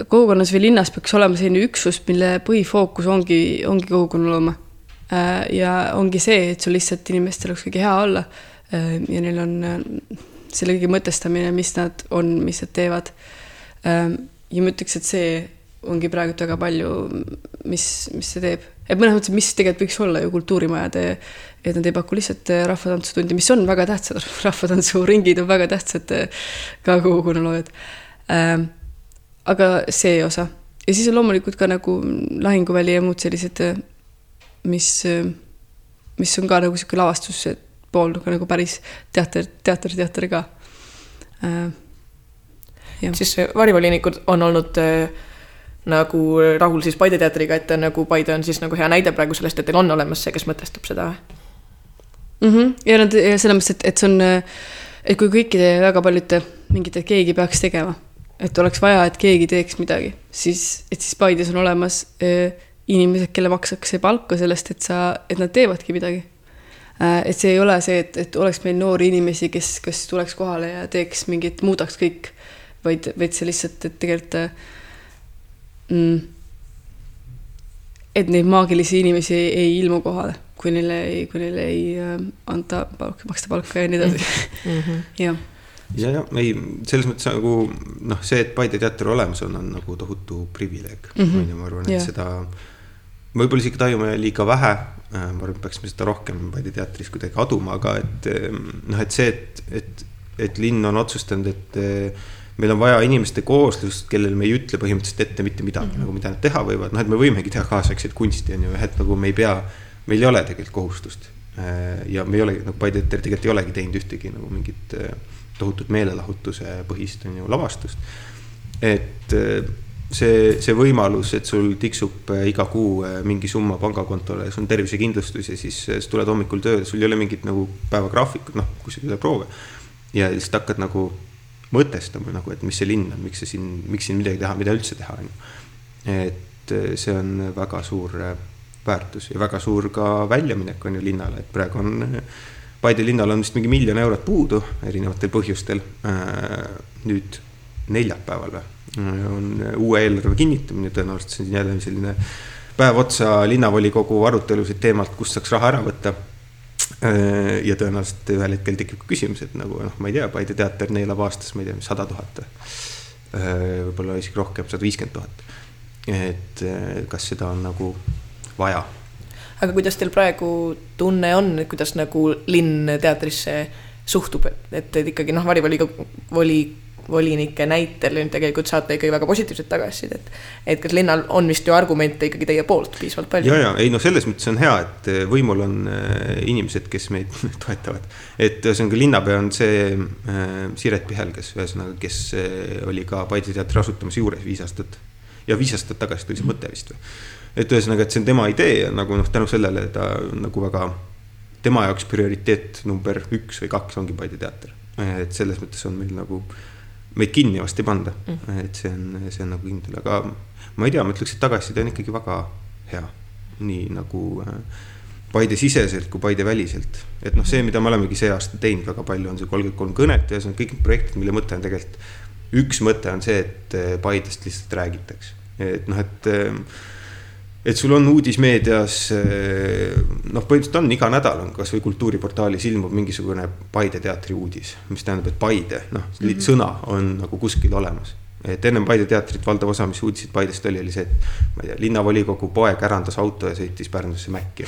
kogukonnas või linnas peaks olema selline üksus, mille põhifookus ongi, ongi kogukonnaloome Äh, ja ongi see, et sul lihtsalt inimestel oleks kõige hea olla. Äh, ja neil on äh, selle kõige mõtestamine, mis nad on, mis nad teevad. ja ma ütleks, et see ongi praegu väga palju, mis, mis see teeb. et mõnes mõttes, mis tegelikult võiks olla ju kultuurimajade, et nad ei paku lihtsalt rahvatantsutundi, mis on väga tähtsad, rahvatantsuringid on väga tähtsad ka kogukonnaloojad aga see osa ja siis on loomulikult ka nagu lahinguväli ja muud sellised, mis, mis on ka nagu sihuke lavastuse pool nagu, nagu päris teater, teater, teater ka äh,. siis varivolinikud on olnud äh, nagu rahul siis Paide teatriga, et nagu Paide on siis nagu hea näide praegu sellest, et teil on olemas see, kes mõtestab seda mm. -hmm. ja nad ja selles mõttes, et, et see on, et kui kõikide väga paljude mingite, keegi peaks tegema, et oleks vaja, et keegi teeks midagi, siis, et siis Paides on olemas äh, inimesed, kelle makstakse palka sellest, et sa, et nad teevadki midagi äh,. et see ei ole see, et, et oleks meil noori inimesi, kes, kes tuleks kohale ja teeks mingit, muudaks kõik, vaid, vaid see lihtsalt, et tegelikult äh, mm, et neid maagilisi inimesi ei, ei ilmu kohale, kui neile ei, kui neile ei äh, anta palka, maksta palka ja nii edasi mm -hmm. jah ja, ja ei, selles mõttes nagu noh, see, et Paide teater olemas on, on nagu tohutu privileeg mm, -hmm. on ju, ma arvan, et yeah. seda. Võib-olla isegi tajume liiga vähe, äh, ma arvan, et peaksime seda rohkem Paide teatris kuidagi aduma, aga et noh, et see, et, et, et linn on otsustanud, et meil on vaja inimeste kooslust, kellele me ei ütle põhimõtteliselt ette mitte midagi mm, -hmm. nagu mida nad teha võivad, noh, et me võimegi teha kaasaegset kunsti, on ju, et nagu me ei pea, meil ei ole tegelikult kohustust. Äh, ja me ei ole, nagu Paide teater tegelikult ei olegi teinud ühtegi nagu mingit äh, tohutut meelelahutuse põhist, on ju, lavastust. et äh, see, see võimalus, et sul tiksub iga kuu mingi summa pangakontole, sul on tervisekindlustus ja siis sa tuled hommikul tööle, sul ei ole mingit nagu päevagraafikut, noh, kui sa ei ole proove. ja lihtsalt hakkad nagu mõtestama nagu, et mis see linn on, miks see siin, miks siin midagi teha, mida üldse teha, on ju. et see on väga suur väärtus ja väga suur ka väljaminek on ju linnale, et praegu on Paide linnal on vist mingi miljon eurot puudu erinevatel põhjustel. nüüd neljapäeval või, on uue eelarve kinnitamine, tõenäoliselt see on jälle selline päev otsa linnavolikogu arutelusid teemalt, kust saaks raha ära võtta ja tõenäoliselt ühel hetkel tekib ka küsimus, et nagu noh, ma ei tea, Paide teater neelab aastas, ma ei tea, sada tuhat. Võib-olla isegi rohkem, sada viiskümmend tuhat. et äh, kas seda on nagu vaja? aga kuidas teil praegu tunne on, kuidas nagu linn teatrisse suhtub, et, et ikkagi noh, varivolikogu, voli volinike näitel nüüd tegelikult saate ikkagi väga positiivset tagasisidet. et kas linnal on vist ju argumente ikkagi teie poolt piisavalt palju? ja, ja ei noh, selles mõttes on hea, et eh, võimul on äh, inimesed, kes meid toetavad. et ühesõnaga linnapea on see äh, Siret Pihelgas, ühesõnaga, kes äh, oli ka Paide teatri asutamise juures viis aastat. ja viis aastat tagasi tuli see mõte vist või. et ühesõnaga, et see on tema idee ja nagu noh, tänu sellele ta nagu väga, tema jaoks prioriteet number üks või kaks ongi Paide teater. et selles mõttes on meil nagu meid kinni vast ei panda mm., et see on, see on nagu kindel, aga ma ei tea, ma ütleks, et tagasiside on ikkagi väga hea. nii nagu äh, Paide siseselt kui Paide väliselt. et noh, see, mida me olemegi see aasta teinud väga palju, on see kolmkümmend kolm kõnet ja see on kõik need projektid, mille mõte on tegelikult. üks mõte on see, et äh, Paidest lihtsalt räägitakse, et noh, et äh, et sul on uudismeedias, eh, noh, põhimõtteliselt on iga nädal on kasvõi kultuuriportaalis ilmub mingisugune Paide teatri uudis, mis tähendab, et Paide, noh mm -hmm. sõna on nagu kuskil olemas. et ennem Paide teatrit valdav osa, mis uudised Paidest oli, oli see, et ma ei tea, linnavolikogu poeg ärandas auto ja sõitis Pärnusse Mäkki.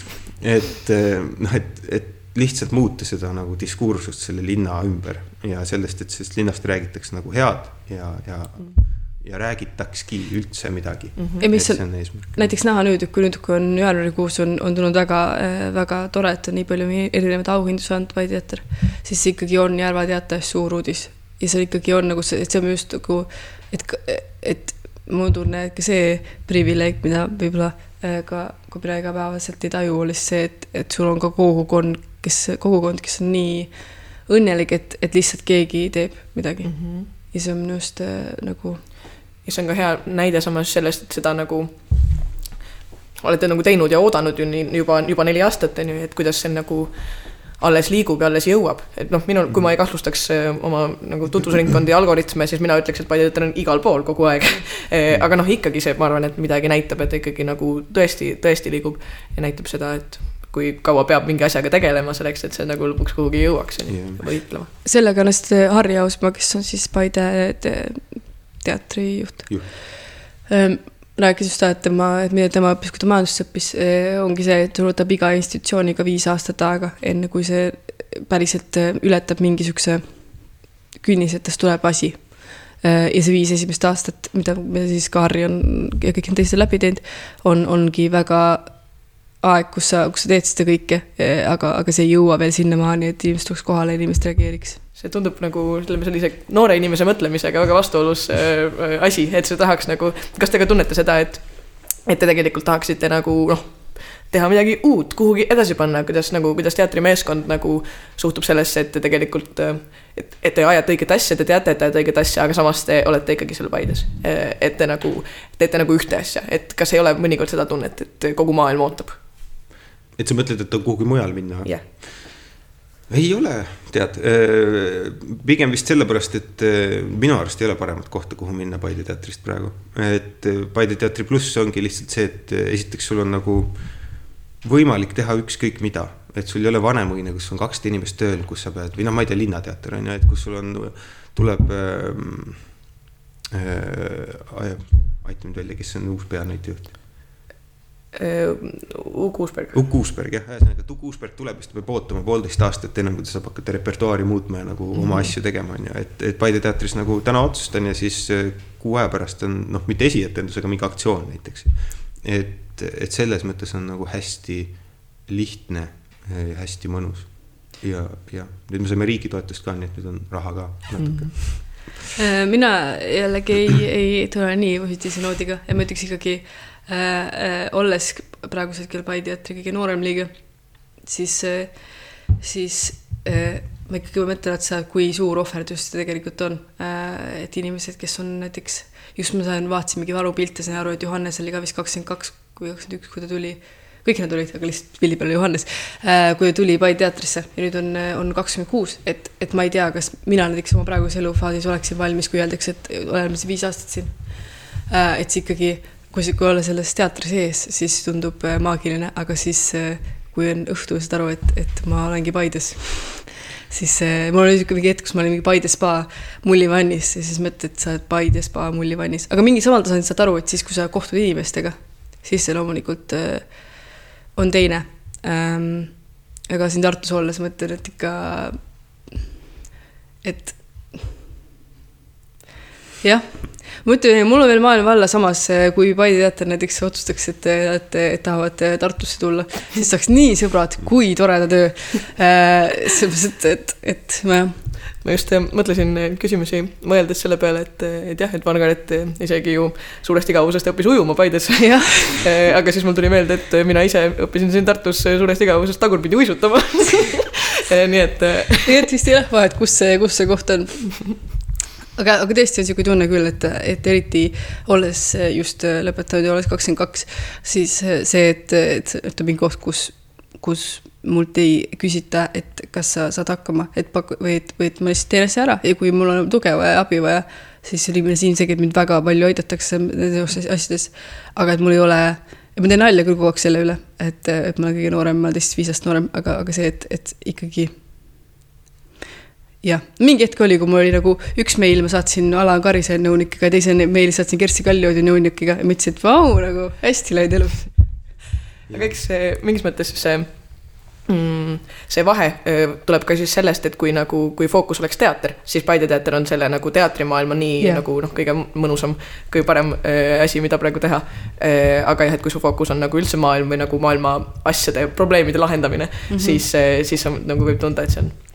et eh, noh, et, et lihtsalt muuta seda nagu diskursust selle linna ümber ja sellest, et sellest linnast räägitakse nagu head ja, ja mm. -hmm ja räägitakski üldse midagi mm. -hmm. ja mis on, on näiteks näha nüüd, kui nüüd, kui on jaanuarikuus on, on tulnud väga äh,, väga tore, et on nii palju erinevaid auhindu saanud Pai teater, siis ikkagi on Järva teatris suur uudis ja see ikkagi on nagu see, et see on just nagu, et, et mul on tunne, et ka see privileeg, mida võib-olla äh, ka, kui mina igapäevaselt ei taju, oli see, et, et sul on ka kogukond, kes, kogukond, kes on nii õnnelik, et, et lihtsalt keegi teeb midagi mm. -hmm. ja see on minu arust äh, nagu ja see on ka hea näide samas sellest, et seda nagu olete nagu teinud ja oodanud ju nii juba, juba neli aastat, on ju, et kuidas see nagu alles liigub ja alles jõuab, et noh, minul, kui ma ei kahtlustaks äh, oma nagu tutvusringkondi algoritme, siis mina ütleks, et Paide on igal pool kogu aeg. Äh, aga noh, ikkagi see, ma arvan, et midagi näitab, et ikkagi nagu tõesti, tõesti liigub ja näitab seda, et kui kaua peab mingi asjaga tegelema selleks, et see nagu lõpuks kuhugi jõuaks, on ju, võitlema. sellega hästi Harri Ausmaa, kes on siis Paide teatrijuht. Ehm, rääkis just seda, et tema, et mida tema õppis, kui ta majandust õppis, eh, ongi see, et sul võtab iga institutsiooniga viis aastat aega, enne kui see päriselt eh, ületab mingi siukse künnis, et tast tuleb asi. ja see viis esimest aastat, mida, mida siis ka Harri on ja kõik need teised läbi teinud, on, ongi väga aeg, kus sa, kus sa teed seda kõike, aga, aga see ei jõua veel sinnamaani, et inimesed tuleks kohale inimesed reageeriks see tundub nagu ütleme sellise noore inimese mõtlemisega väga vastuolus äh, asi, et sa tahaks nagu, kas te ka tunnete seda, et, et te tegelikult tahaksite nagu noh, teha midagi uut, kuhugi edasi panna, kuidas nagu, kuidas teatrimeeskond nagu suhtub sellesse, et te tegelikult, et, et te ajate õiget asja, te teate, et te ajate õiget asja, aga samas te olete ikkagi seal Paides. et te nagu teete nagu ühte asja, et kas ei ole mõnikord seda tunnet, et kogu maailm ootab? Et sa mõtled, et on kuhugi mujal minna? jah yeah ei ole, tead, äh, pigem vist sellepärast, et äh, minu arust ei ole paremat kohta, kuhu minna Paide teatrist praegu. et äh, Paide teatri pluss ongi lihtsalt see, et esiteks sul on nagu võimalik teha ükskõik mida, et sul ei ole Vanemuine, kus on kakssada inimest tööl, kus sa pead, või noh, ma ei tea, Linnateater on ju, et kus sul on, tuleb äh,. Äh, aita mind välja, kes on uus peanäitejuht Uku Uusberg. Uku Uusberg jah, ühesõnaga, et Uku Uusberg tuleb, siis ta peab ootama poolteist aastat, ennem kui ta saab hakata repertuaari muutma ja nagu mm -hmm. oma asju tegema, on ju, et, et Paide teatris nagu täna otsustan ja siis äh, kuu aja pärast on noh, mitte esietendus, aga mingi aktsioon näiteks. et, et selles mõttes on nagu hästi lihtne ja hästi mõnus. ja, ja nüüd me saime riigi toetust ka, nii et nüüd on raha ka natuke mm. -hmm. mina jällegi ei, ei tule nii positiivse noodiga ja ma ütleks ikkagi Äh, äh, olles praegusel hetkel Paide teatri kõige noorem liige, siis, äh, siis ma ikkagi mõtlen, see, kui suur ohverdus see tegelikult on. et inimesed, kes on näiteks, just ma sain, vaatasimegi varupilte, sain aru, et Johannes oli ka vist kakskümmend kaks või kakskümmend üks, kui ta tuli kõik nad olid, aga lihtsalt pildi peal oli Johannes, kui ta tuli Paide teatrisse ja nüüd on, on kakskümmend kuus, et, et ma ei tea, kas mina näiteks oma praeguses elufaasis oleksin valmis, kui öeldakse, et oleme siin viis aastat siin. et see ikkagi kui, kui olla selles teatri sees, siis tundub äh, maagiline, aga siis äh, kui on õhtu, saad aru, et, et ma olengi Paides siis äh, mul oli niisugune mingi hetk, kus ma olin mingi Paide spa mullivannis ja siis mõtled, et sa oled Paide spa mullivannis, aga mingi samal tasandil saad aru, et siis, kui sa kohtud inimestega, siis see loomulikult on teine ähm,. aga siin Tartus olles mõtlen, et ikka, et jah ma ütlen, mul on veel maailm alla, samas eh, kui Paide teater näiteks otsustaks, et, et, et tahavad eh, Tartusse tulla, siis saaks nii sõbrad, kui toreda töö. Eh, sellepärast, et, et, et ma jah. Ma just mõtlesin küsimusi mõeldes selle peale, et, et jah, et Margaret isegi ju suurest igavusest õppis ujuma Paides. Aga siis mul tuli meelde, et mina ise õppisin siin Tartus suurest igavusest tagurpidi uisutama. Nii et. nii et vist ei lähe vahet, kus see, kus see koht on aga, aga tõesti on niisugune tunne küll, et, et eriti olles just lõpetanud ja olles kakskümmend kaks, siis see, et, et, et on mingi koht, kus, kus mult ei küsita, et kas sa saad hakkama, et paku- või et, või et ma lihtsalt teen asja ära ja kui mul on tuge vaja, abi vaja, siis ilmselgelt mind väga palju aidatakse nendes asjades. aga et mul ei ole, ma teen nalja küll kogu aeg selle üle, et, et ma olen kõige noorem, ma olen teist viis aastat noorem, aga, aga see, et, et ikkagi jah, mingi hetk oli, kui mul oli nagu üks meil, ma saatsin Alar Karise nõunikiga ja teise meili saatsin Kersti Kaljoodi nõunikiga ja mõtlesin, et vau, nagu hästi läinud elus. aga eks see mingis mõttes see mm, see vahe tuleb ka siis sellest, et kui nagu, kui fookus oleks teater, siis Paide teater on selle nagu teatrimaailma nii yeah. nagu noh, kõige mõnusam, kõige parem äh, asi, mida praegu teha äh,. aga jah, et kui su fookus on nagu üldse maailm või nagu maailma asjade, probleemide lahendamine mm, -hmm. siis, siis on, nagu võib tunda, et see on Äh,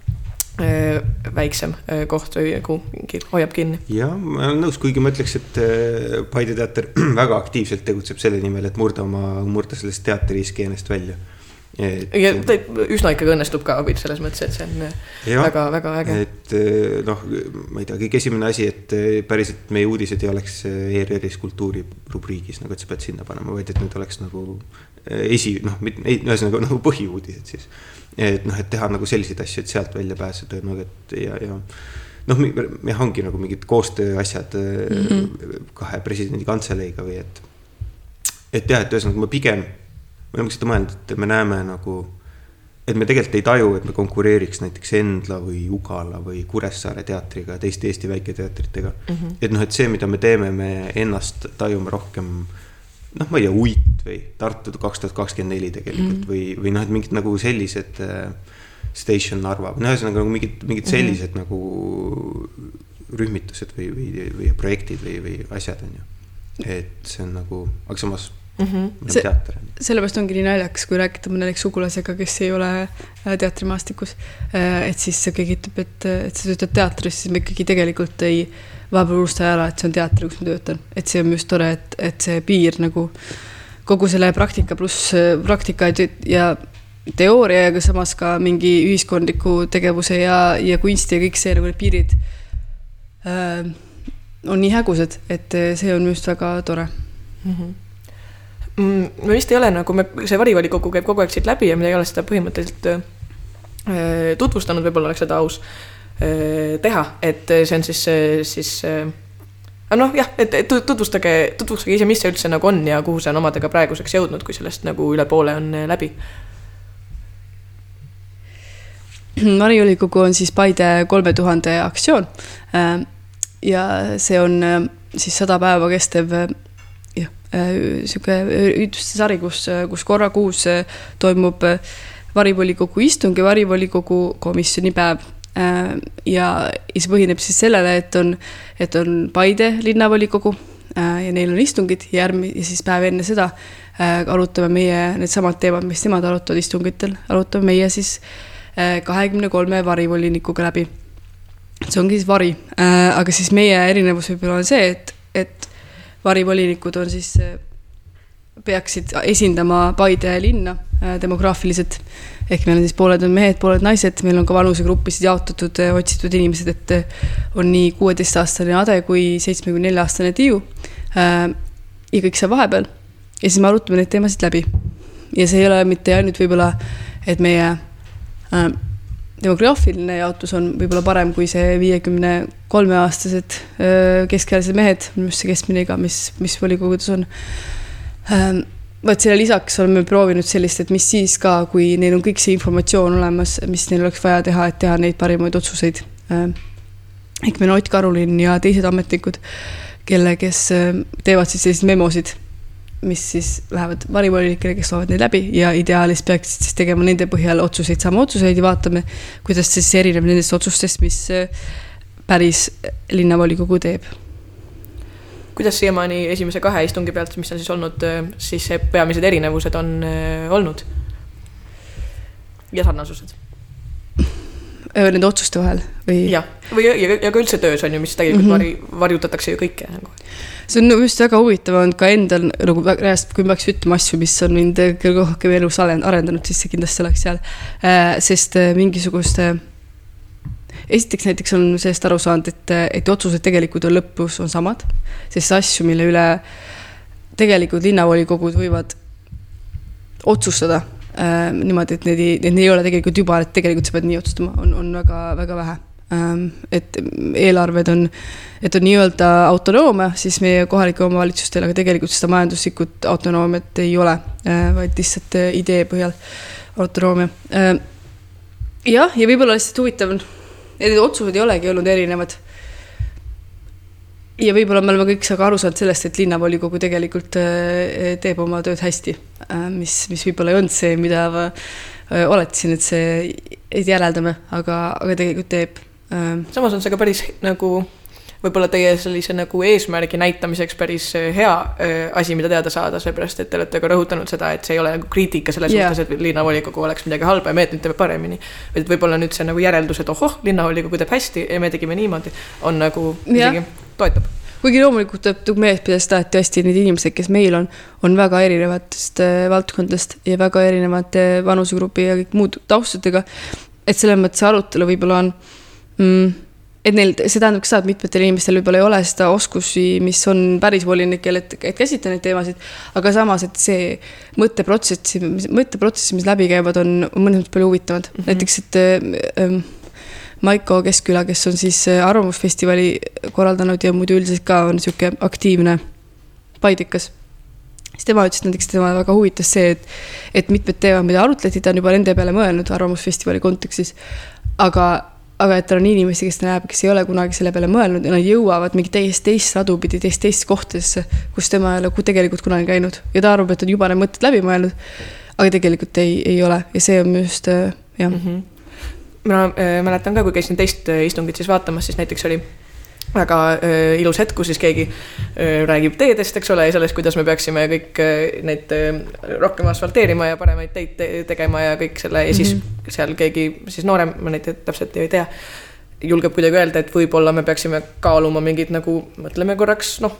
väiksem äh, koht või nagu mingi hoiab kinni. jah, ma olen nõus, kuigi ma ütleks, et äh, Paide teater väga aktiivselt tegutseb selle nimel, et murda oma, murda sellest teatriskeenest välja. Et, ja ta üsna ikkagi õnnestub ka selles mõttes, et see on väga-väga äge. et noh, ma ei tea, kõige esimene asi, et päriselt meie uudised ei oleks ERR-is kultuurirubriigis nagu, et sa pead sinna panema, vaid et need oleks nagu esi, noh, ühesõnaga nagu põhiuudised siis et noh, et teha nagu selliseid asju, et sealt välja pääseda nagu, et ja, ja noh, jah, ongi nagu mingid koostööasjad mm -hmm. kahe presidendi kantseleiga või et. et jah, et ühesõnaga ma pigem, ma olen seda mõelnud, et me näeme nagu, et me tegelikult ei taju, et me konkureeriks näiteks Endla või Ugala või Kuressaare teatriga, teiste Eesti väiketeatritega mm. -hmm. et noh, et see, mida me teeme, me ennast tajume rohkem noh, ma ei tea, Uit või Tartu kaks tuhat kakskümmend neli tegelikult mm -hmm. või, või noh, et mingid nagu sellised äh, Station Narva, no ühesõnaga nagu mingid, mingid mhm. sellised mm -hmm. nagu rühmitused või, või, või projektid või, või asjad, on ju. et see on nagu, aga samas mm -hmm. see, teater sellepärast ongi nii naljakas, kui rääkida mõne sugulasega, kes ei ole äh, teatrimaastikus. Äh, et siis keegi ütleb, et, et sa töötad teatris, siis ma ikkagi tegelikult ei, vahepeal unustan ära, et see on teater, kus ma töötan. et see on just tore, et, et see piir nagu kogu selle praktika pluss praktika ja teooria, aga samas ka mingi ühiskondliku tegevuse ja, ja kunsti ja kõik see nagu need piirid äh, on nii hägusad, et see on minu arust väga tore mm. -hmm me vist ei ole nagu, me, see varivolikogu käib kogu aeg siit läbi ja me ei ole seda põhimõtteliselt äh, tutvustanud, võib-olla oleks seda aus äh, teha, et see on siis, siis aga noh, jah, et, tutvustage, tutvustage ise, mis see üldse nagu on ja kuhu see on omadega praeguseks jõudnud, kui sellest nagu üle poole on läbi varivolikogu on siis Paide kolme tuhande aktsioon. Äh, ja see on äh, siis sada päeva kestev äh, sihuke ürituste sari, kus, kus korra kuus toimub varivolikogu istung ja varivolikogu komisjoni päev ja see põhineb siis sellele, et on, et on Paide linnavolikogu ja neil on istungid ja järgmine, ja siis päev enne seda arutame meie needsamad teemad, mis nemad arutavad istungitel, arutame meie siis äh, kahekümne kolme varivolinikuga läbi. see ongi siis vari, äh, aga siis meie erinevus võib-olla on see, et, et varivolinikud on siis, äh, peaksid esindama Paide linna äh, demograafiliselt. ehk meil on siis pooled on mehed, pooled naised, meil on ka vanusegruppisid jaotatud, otsitud inimesed, et on nii kuueteistaastane Ade kui seitsmekümne nelja aastane Tiiu. ja kõik seal vahepeal ja siis me arutame neid teemasid läbi. ja see ei ole mitte ainult võib-olla, et meie demograafiline jaotus on võib-olla parem kui see viiekümne kolme aastased keskealised mehed, minu arust see keskmine iga, mis, mis volikogudes on. Vaat selle lisaks oleme proovinud sellist, et mis siis ka, kui neil on kõik see informatsioon olemas, mis neil oleks vaja teha, et teha neid parimaid otsuseid. Ehk meil on Ott Karulin ja teised ametnikud, kelle, kes teevad siis selliseid memosid mis siis lähevad varivolinikele, kes loevad neid läbi ja ideaalis peaksid siis tegema nende põhjal otsuseid, saama otsuseid ja vaatame, kuidas see siis erineb nendest otsustest, mis äh, päris linnavolikogu teeb. kuidas siiamaani esimese kahe istungi pealt, mis on siis olnud, äh, siis peamised erinevused on äh, olnud? ja sarnasused? Nende otsuste vahel või? jah, või ja, ja ka üldse töös on ju, mis tegelikult mm -hmm. varjutatakse ju kõike nagu see on just väga huvitav olnud ka endal nagu reaalselt, kui ma peaks ütlema asju, mis on mind kõige rohkem elus arendanud, siis see kindlasti oleks seal. Äh, sest äh, mingisugust, esiteks näiteks on sellest aru saanud, et, et otsused tegelikult on lõpus on samad, sest asju, mille üle tegelikult linnavolikogud võivad otsustada äh, niimoodi, et need ei, need ei ole tegelikult juba, et tegelikult sa pead nii otsustama, on, on väga, väga vähe et eelarved on, et on nii-öelda autonoomia siis meie kohalike omavalitsustel, aga tegelikult seda majanduslikut autonoomiat ei ole, äh, vaid lihtsalt äh, idee põhjal autonoomia. Äh, jah, ja võib-olla lihtsalt huvitav on, et need otsused ei olegi olnud erinevad. ja võib-olla me oleme kõik ka aru saanud sellest, et linnavolikogu tegelikult teeb oma tööd hästi, mis, mis võib-olla ei olnud see, mida oletasin, et see järeldame, aga, aga tegelikult teeb Äh, samas on see ka päris nagu võib-olla teie sellise nagu eesmärgi näitamiseks päris äh, hea äh, asi, mida teada saada, sellepärast et te olete ka rõhutanud seda, et see ei ole nagu kriitika selles yeah. suhtes, et linnavolikogu oleks midagi halba ja meie nüüd teeme paremini. et võib-olla nüüd see nagu järeldus, et ohoh, linnavolikogu teeb hästi ja me tegime niimoodi, on nagu isegi yeah. toetab kuigi loomulikult tuleb meeles pidada seda, et tõesti need inimesed, kes meil on, on väga erinevatest valdkondadest ja väga erinevate vanusegrupi ja kõik muud taustadega. et selles mõttes see arutelu võib-olla on mm, et neil, see tähendab ka seda, et mitmetel inimestel võib-olla ei ole seda oskusi, mis on päris volinikel, et, et käsitleda neid teemasid. aga samas, et see mõtteprotsess, mõtteprotsessid, mis läbi käivad, on, mõnes mõttes palju huvitavad mm. -hmm. näiteks, et ähm, Maiko Keskküla, kes on siis äh, Arvamusfestivali korraldanud ja muidu üldiselt ka on niisugune aktiivne, paidikas siis tema ütles näiteks, tema väga huvitas see, et, et mitmed teemad, mida arutleti, ta on juba nende peale mõelnud Arvamusfestivali kontekstis. aga aga et on inimesi, kes ta näeb, kes ei ole kunagi selle peale mõelnud ja nad jõuavad mingi täiesti teist radu pidi, teist teist kohtadesse, kus tema ei ole tegelikult kunagi käinud ja ta arvab, et on juba need mõtted läbi mõelnud. aga tegelikult ei, ei ole ja see on minu arust äh, jah mm. -hmm. ma äh, mäletan ka, kui käisin teist äh, istungit siis vaatamas, siis näiteks oli väga äh, ilus hetk, kus siis keegi äh, räägib teedest, eks ole, ja sellest, kuidas me peaksime kõik äh, neid äh, rohkem asfalteerima ja paremaid teid te tegema ja kõik selle ja siis mm -hmm. seal keegi siis noorem, ma neid täpselt ei tea, julgeb kuidagi öelda, et võib-olla me peaksime kaaluma mingit nagu, mõtleme korraks, noh,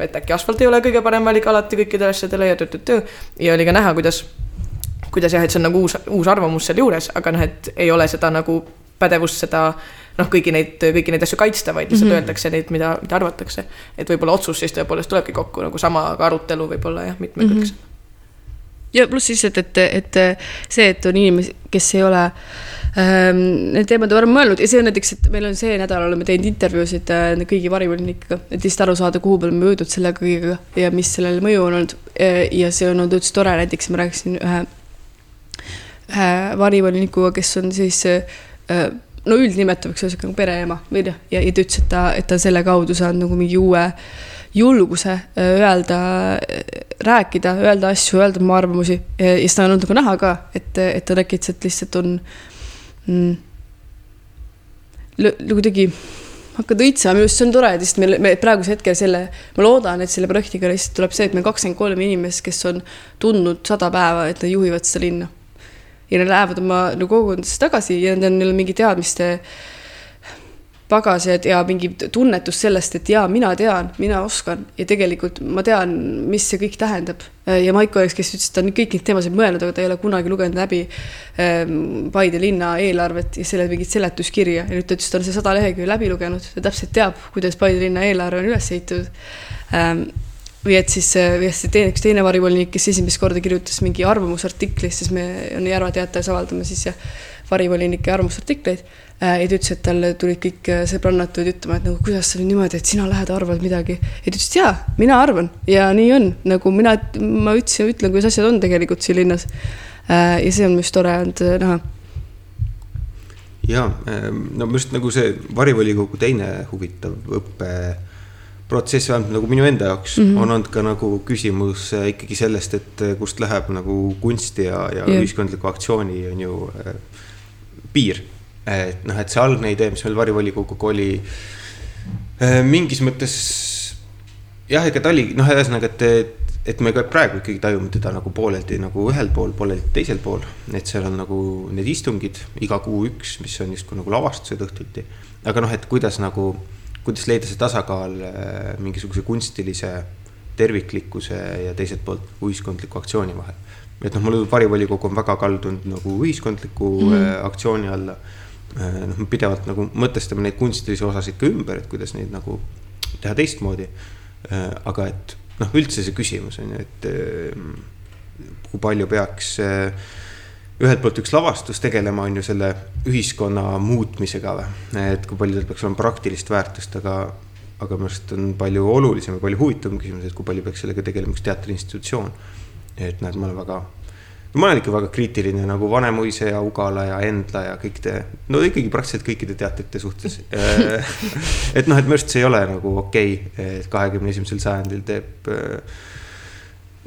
et äkki asfalt ei ole kõige parem valik alati kõikidele asjadele ja tõ-tõ-tõ. ja oli ka näha, kuidas, kuidas jah, et see on nagu uus, uus arvamus sealjuures, aga noh, et ei ole seda nagu pädevust seda noh, kõiki neid, kõiki neid asju kaitsta, vaid lihtsalt mm -hmm. öeldakse neid, mida, mida arvatakse. et võib-olla otsus siis tõepoolest tulebki kokku nagu sama, aga arutelu võib-olla jah, mitmekülgsem mm. -hmm. ja pluss siis, et, et, see, et on inimesi, kes ei ole ähm, need teemad varem mõelnud ja see on näiteks, et meil on see nädal oleme teinud intervjuusid äh, kõigi varivolinikega, et lihtsalt aru saada, kuhu peale me jõudnud selle kõigega ja mis sellel mõju on olnud. ja see on olnud üldse tore, näiteks ma rääkisin ühe, ühe varivolinikuga, kes on siis äh, no üldnimetuseks ühesõnaga nagu pereema või noh, ja, ja ta ütles, et ta, et ta selle kaudu saanud nagu mingi uue julguse äh, öelda, äh, rääkida, öelda asju, öelda oma arvamusi. Ja, ja seda on olnud nagu näha ka, et, et ta äkitselt lihtsalt on mm, kuidagi hakkad õitsema, minu arust see on tore, et lihtsalt meil, me praegusel hetkel selle, ma loodan, et selle projektiga lihtsalt tuleb see, et meil kakskümmend kolm inimest, kes on tundnud sada päeva, et nad juhivad seda linna ja nad lähevad oma nagu kogukondadesse tagasi ja nendel on neil mingi teadmiste pagased ja mingi tunnetus sellest, et jaa, mina tean, mina oskan. Ja tegelikult ma tean, mis see kõik tähendab. ja Maiko oleks, kes ütles, et ta on kõik neid teemasid mõelnud, aga ta ei ole kunagi lugenud läbi ähm, Paide linna eelarvet ja selle mingit seletuskirja. Ja nüüd ta ütles, et ta on see sada lehekülge läbi lugenud, ta täpselt teab, kuidas Paide linna eelarve on üles ehitatud. Ähm, või et siis, või et see teine, üks teine varivolinik, kes esimest korda kirjutas mingi arvamusartikli, siis me on Järva teatajas avaldame siis jah, varivolinike arvamusartikleid. ja ta ütles, et talle tulid kõik sõbrannad tulid ütlema, et nagu kuidas sa nüüd niimoodi, et sina lähed, arvad midagi. ja ta ütles, et jaa, mina arvan ja nii on, nagu mina, ma ütlesin, ütlen, kuidas asjad on tegelikult siin linnas. ja see on minu arust tore olnud näha ja no arust nagu see varivolikogu teine huvitav õppe protsess, vähemalt nagu minu enda jaoks mm, -hmm. on olnud ka nagu küsimus äh, ikkagi sellest, et äh, kust läheb nagu kunsti ja, ja yeah. ühiskondliku aktsiooni on ju äh, piir. et noh, et see algne idee, mis meil varivolikoguga oli äh, mingis mõttes jah, ega ta oli noh, ühesõnaga, et, et, et me ka praegu ikkagi tajume teda nagu pooleldi nagu ühel pool, pooleldi teisel pool. et seal on nagu need istungid iga kuu üks, mis on justkui nagu lavastused õhtuti. aga noh, et kuidas nagu kuidas leida see tasakaal äh, mingisuguse kunstilise terviklikkuse ja teiselt poolt ühiskondliku aktsiooni vahel. et noh, mulle tundub, varivolikogu on väga kaldunud nagu ühiskondliku mm -hmm. aktsiooni alla. Äh, noh, me pidevalt nagu mõtestame neid kunstilisi osasid ka ümber, et kuidas neid nagu teha teistmoodi. aga et noh, üldse see küsimus on ju, et kui palju peaks äh, ühelt poolt üks lavastus tegelema, on ju selle ühiskonna muutmisega või. et kui palju tal peaks olema praktilist väärtust, aga, aga minu arust on palju olulisem ja palju huvitavam küsimus, et kui palju peaks sellega tegelema üks teatriinstitutsioon. et näed, ma olen väga, ma olen ikka väga kriitiline nagu Vanemuise ja Ugala ja Endla ja kõik te, no ikkagi praktiliselt kõikide teatrite suhtes et noh, et minu arust see ei ole nagu okei okay,, et kahekümne esimesel sajandil teeb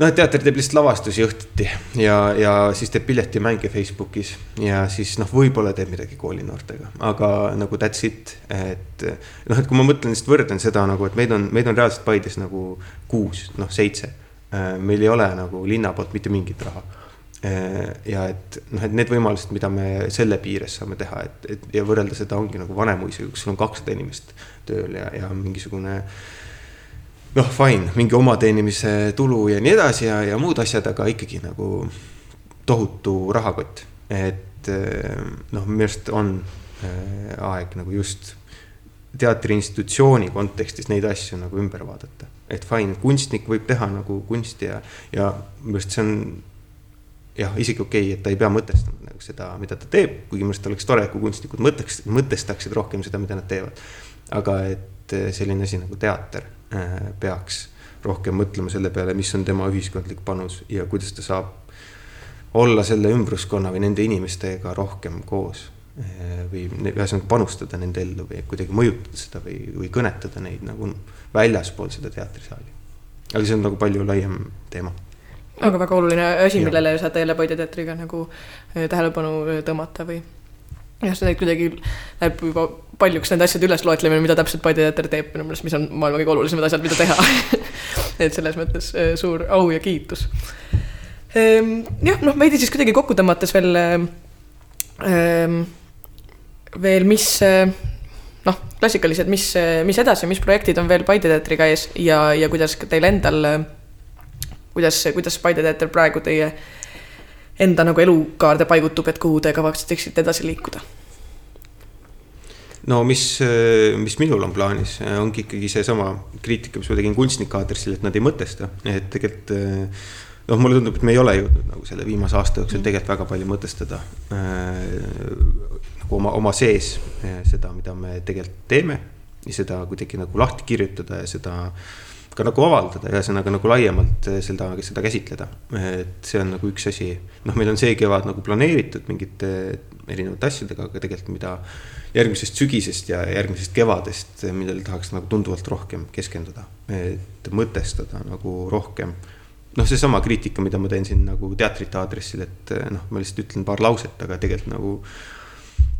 noh, teater teeb lihtsalt lavastusi õhtuti ja, ja siis teeb piletimänge Facebookis ja siis noh, võib-olla teeb midagi koolinoortega, aga nagu that's it, et noh, et kui ma mõtlen, lihtsalt võrdlen seda nagu, et meid on, meid on reaalselt Paides nagu kuus, noh, seitse. meil ei ole nagu linna poolt mitte mingit raha. ja et noh, et need võimalused, mida me selle piires saame teha, et, et ja võrrelda seda ongi nagu Vanemuisega, kus sul on kakssada inimest tööl ja, ja mingisugune noh, fine, mingi omateenimise tulu ja nii edasi ja, ja muud asjad, aga ikkagi nagu tohutu rahakott. et eh, noh, minu arust on äh, aeg nagu just teatriinstitutsiooni kontekstis neid asju nagu ümber vaadata. et fine, kunstnik võib teha nagu kunsti ja, ja minu arust see on jah, isegi okei okay,, et ta ei pea mõtestama nagu seda, mida ta teeb, kuigi minu arust oleks tore, kui kunstnikud mõtleks, mõtestaksid rohkem seda, mida nad teevad. aga et eh, selline asi nagu teater peaks rohkem mõtlema selle peale, mis on tema ühiskondlik panus ja kuidas ta saab olla selle ümbruskonna või nende inimestega rohkem koos. Äh, või ühesõnaga panustada nende ellu või kuidagi mõjutada seda või, või kõnetada neid nagu väljaspool seda teatrisaali. aga see on nagu palju laiem teema aga väga oluline asi, millele saate jälle Paide teatriga nagu äh, tähelepanu tõmmata või? Jah, see kuidagi läheb juba paljuks nende asjade ülesloetlemine, mida täpselt Paide teater teeb minu meelest, mis on maailma kõige olulisemad asjad, mida teha et selles mõttes äh, suur au ja kiitus. Ehm, jah, noh, veidi siis kuidagi kokku tõmmates veel, ehm, veel, mis noh, klassikalised, mis, mis edasi, mis projektid on veel Paide teatriga ees ja, ja kuidas teil endal, kuidas, kuidas Paide teater praegu teie enda nagu elukaarde paigutub, et kuhu te kavatseksite edasi liikuda? no mis, mis minul on plaanis, ongi ikkagi seesama kriitika, mis ma tegin kunstnike aadressil, et nad ei mõtesta, et tegelikult noh, mulle tundub, et me ei ole jõudnud nagu selle viimase aasta jooksul mm. tegelikult väga palju mõtestada nagu oma, oma sees eh, seda, mida me tegelikult teeme ja seda kuidagi nagu lahti kirjutada ja seda ka nagu avaldada, ühesõnaga nagu laiemalt eh, seda, seda käsitleda. et see on nagu üks asi, noh, meil on see kevad nagu planeeritud mingite erinevate asjadega, aga tegelikult mida järgmisest sügisest ja järgmisest kevadest, millele tahaks nagu tunduvalt rohkem keskenduda, et mõtestada nagu rohkem noh, seesama kriitika, mida ma teen siin nagu teatrite aadressil, et noh, ma lihtsalt ütlen paar lauset, aga tegelikult nagu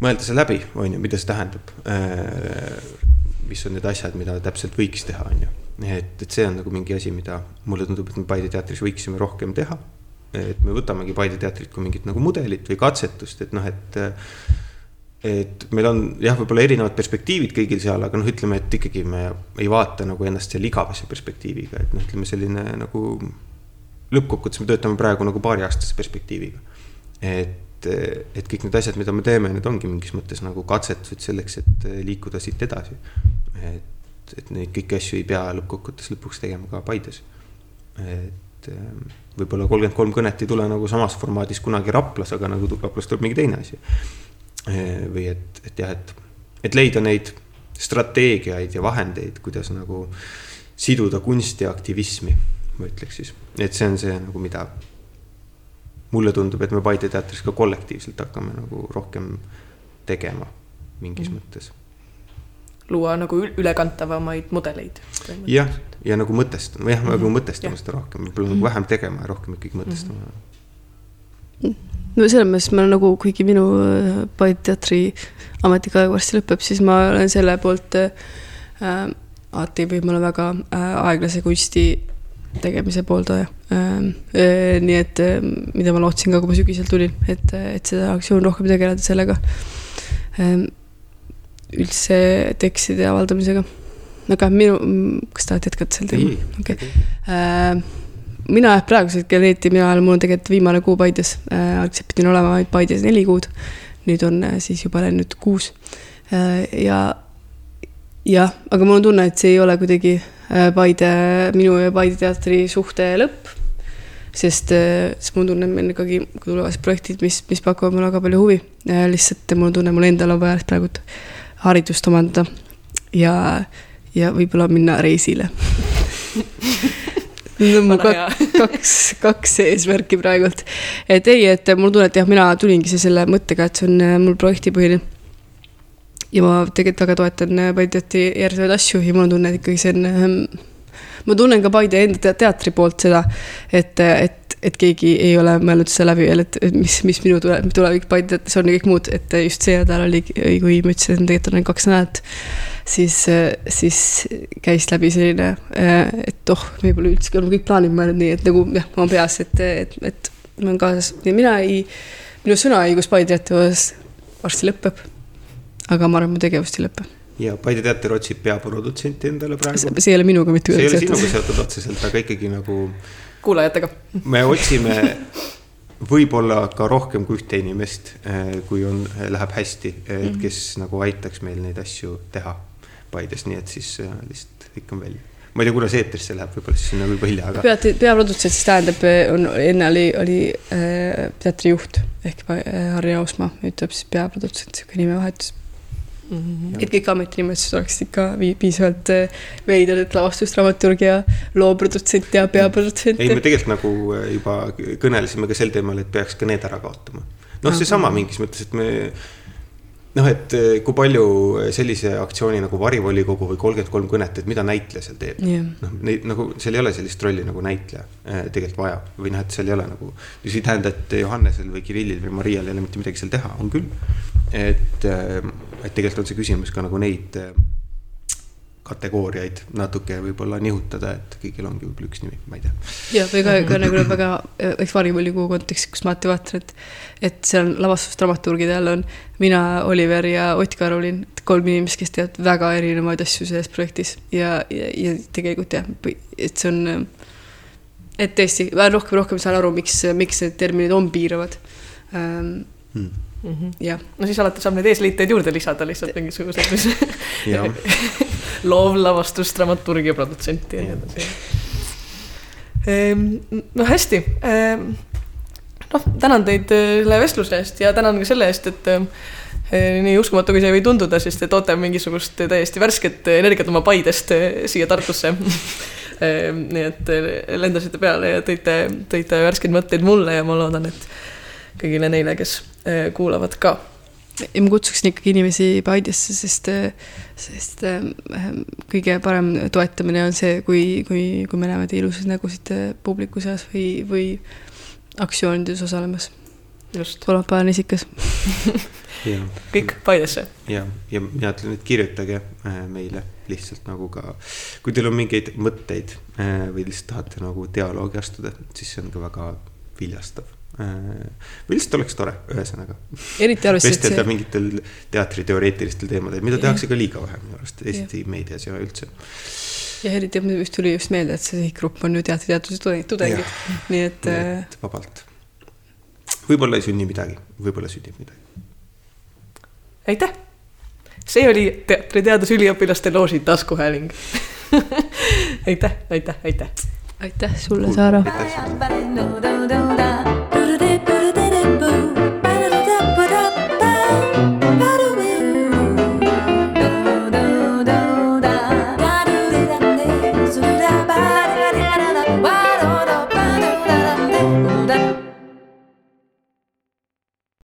mõelda see läbi, on ju, mida see tähendab. Mis on need asjad, mida täpselt võiks teha, on ju. et, et see on nagu mingi asi, mida mulle tundub, et me Paide teatris võiksime rohkem teha. et me võtamegi Paide teatrit kui mingit nagu mudelit või katsetust, et noh, et et meil on jah, võib-olla erinevad perspektiivid kõigil seal, aga noh, ütleme, et ikkagi me ei vaata nagu ennast seal igavese perspektiiviga, et noh, ütleme selline nagu. lõppkokkuvõttes me töötame praegu nagu paariaastase perspektiiviga. et et, et kõik need asjad, mida me teeme, need ongi mingis mõttes nagu katsetused selleks, et liikuda siit edasi. et, et neid kõiki asju ei pea lõppkokkuvõttes lõpuks tegema ka Paides. et ähm, võib-olla kolmkümmend kolm kõnet ei tule nagu samas formaadis kunagi Raplas, aga nagu Raplas tuleb mingi teine asi. Äh, või et, et jah, et, et leida neid strateegiaid ja vahendeid, kuidas nagu siduda kunsti ja aktivismi, ma ütleks siis, et see on see nagu, mida mulle tundub, et me Paide teatris ka kollektiivselt hakkame nagu rohkem tegema mingis mm. mõttes. luua nagu ülekantavamaid mudeleid. jah, ja nagu mõtestama, jah mm, -hmm. nagu mõtestama seda rohkem, võib-olla nagu vähem tegema ja rohkem ikkagi mõtestama mm. -hmm. no selles mõttes ma nagu, kuigi minu äh, Paide teatri ametikaeg varsti lõpeb, siis ma olen selle poolt äh,. alati võib mulle väga äh, aeglase kunsti tegemise pooldaja. Ähm, äh, nii et ähm, mida ma lootsin ka, kui ma sügisel tulin, et, et seda aktsioon rohkem tegeleda sellega. Ähm, üldse tekstide avaldamisega. aga minu, kas tahad jätkata sel teemal? okei okay.. mina jah, praegusel hetkel eriti mina olen, mul on tegelikult viimane kuu Paides, äh, algselt pidin olema Paides neli kuud. nüüd on äh, siis juba läinud kuus. ja jah, aga mul on tunne, et see ei ole kuidagi Äh, Paide, minu ja Paide teatri suhte lõpp. sest, äh, sest mul tunnen, meil ikkagi tulevad projektid, mis, mis pakuvad mulle väga palju huvi. Äh, lihtsalt mul tunne, mul endal on vaja praegu haridust omandada ja, ja võib-olla minna reisile Need on mu kaks, kaks, kaks eesmärki praegult. et ei, et mul tunne, et jah, mina tulingi selle mõttega, et see on mul projektipõhine ja ma tegelikult väga toetan äh, Paideti järgnevaid asju ja mul on tunne, et ikkagi see on ähm, ma tunnen ka Paide enda teatri poolt seda, et, et, et keegi ei ole mõelnud seda läbi veel, et mis, mis minu tule, tulevik Paide teatris on ja kõik muud, et just see nädal oli, kui ma ütlesin, et tegelikult on ainult kaks nädalat, siis, siis käis läbi selline, äh, et oh, me pole üldse olnud kõik plaanid mõelnud nii, et nagu jah, oma peas, et, et, et ma olen kaasas. Ja mina ei, minu sõnaõigus Paide osas varsti lõpeb aga ma arvan, mu tegevust ei lõpe. ja Paide teater otsib peaprodutsenti endale praegu. see ei ole minuga mitte kuidagi seotud. see ei ole sinuga seotud otseselt, aga ikkagi nagu. kuulajatega. me otsime võib-olla ka rohkem kui ühte inimest, eh, kui on, läheb hästi, et mhm. kes mm -hmm. nagu aitaks meil neid asju teha Paides, nii et siis eh, lihtsalt hõikan välja ma ei tea, see eetrisse läheb, võib-olla siis sinna võib hilja, aga. pea, peaprodutsent siis tähendab, on, enne oli, oli äh, teatrijuht ehk Harri Ausmaa, nüüd tuleb siis peaprodutsent, sihuke nimevahetus Mm -hmm. et kõik ametinimetused oleksid ikka piisavalt äh, veidrad, et lavastusdramaturg ja looprodutsent ja peaprodutsent. ei, me tegelikult nagu äh, juba kõnelesime ka sel teemal, et peaks ka need ära kaotama. noh, seesama mingis mõttes, et me noh, et eh, kui palju sellise aktsiooni nagu varivolikogu või kolmkümmend kolm kõnet, et mida näitleja seal teeb Jah. noh, neid nagu seal ei ole sellist rolli nagu näitleja eh, tegelikult vaja või noh, et seal ei ole nagu. mis ei tähenda, et Johannesel või Kirillil või Marial ei ole mitte midagi seal teha, on küll. et, eh, et tegelikult on see küsimus ka nagu neid eh, kategooriaid natuke võib-olla nihutada, et kõigil ongi võib-olla üks nimi, ma ei tea. ja, või ka, ka nagu väga, eks varivolikogu kontekstis, kus ma alati vaatan, et, et seal lavastusdramaturgide all on mina, Oliver ja Ott Karolin, kolm inimest, kes teevad väga erinevaid asju selles projektis ja, ja, ja tegelikult jah, et see on, et tõesti, rohkem, rohkem saan aru, miks, miks need terminid on piiravad ähm, Hmm. Mhm. jah, no siis alati saab neid eesliiteid juurde lisada lihtsalt mingisugused, mis jah, loovlavastus, dramaturgia protsenti ja nii edasi. no hästi. noh, tänan teid äh, selle vestluse eest ja tänan ka selle eest, et äh, nii uskumatu, kui see ei või tunduda, siis te toote mingisugust täiesti värsket energiat oma Paidest äh, siia Tartusse. nii et lendasite peale ja tõite, tõite värskeid mõtteid mulle ja ma loodan, et kõigile neile, kes kuulavad ka ja ma kutsuksin ikkagi inimesi Paidesse, sest, sest äh, kõige parem toetamine on see, kui, kui, kui me näeme teie ilusaid nägusid äh, publiku seas või, või aktsioonides osalemas. just, kolmapäeval on isikas. kõik Paidesse. ja, ja mina ütlen, et kirjutage äh, meile lihtsalt nagu ka, kui teil on mingeid mõtteid äh, või lihtsalt tahate nagu dialoogi astuda, siis see on ka väga viljastav äh,. Või lihtsalt oleks tore, ühesõnaga. eriti arvestades, et vestelda see, mingitel teatriteoreetilistel teemadel, mida tehakse ka liiga vähe minu arust Eesti meedias ja üldse. ja eriti mul just tuli just meelde, et see sihtgrupp on ju teatriteaduse tudengid, nii et nii äh, et vabalt. võib-olla ei sünni midagi, võib-olla sünnib midagi. aitäh! see oli teatriteadusüliõpilaste looži taskuhääling aitäh, aitäh, aitäh! aitäh sulle, Saara. aitäh sulle.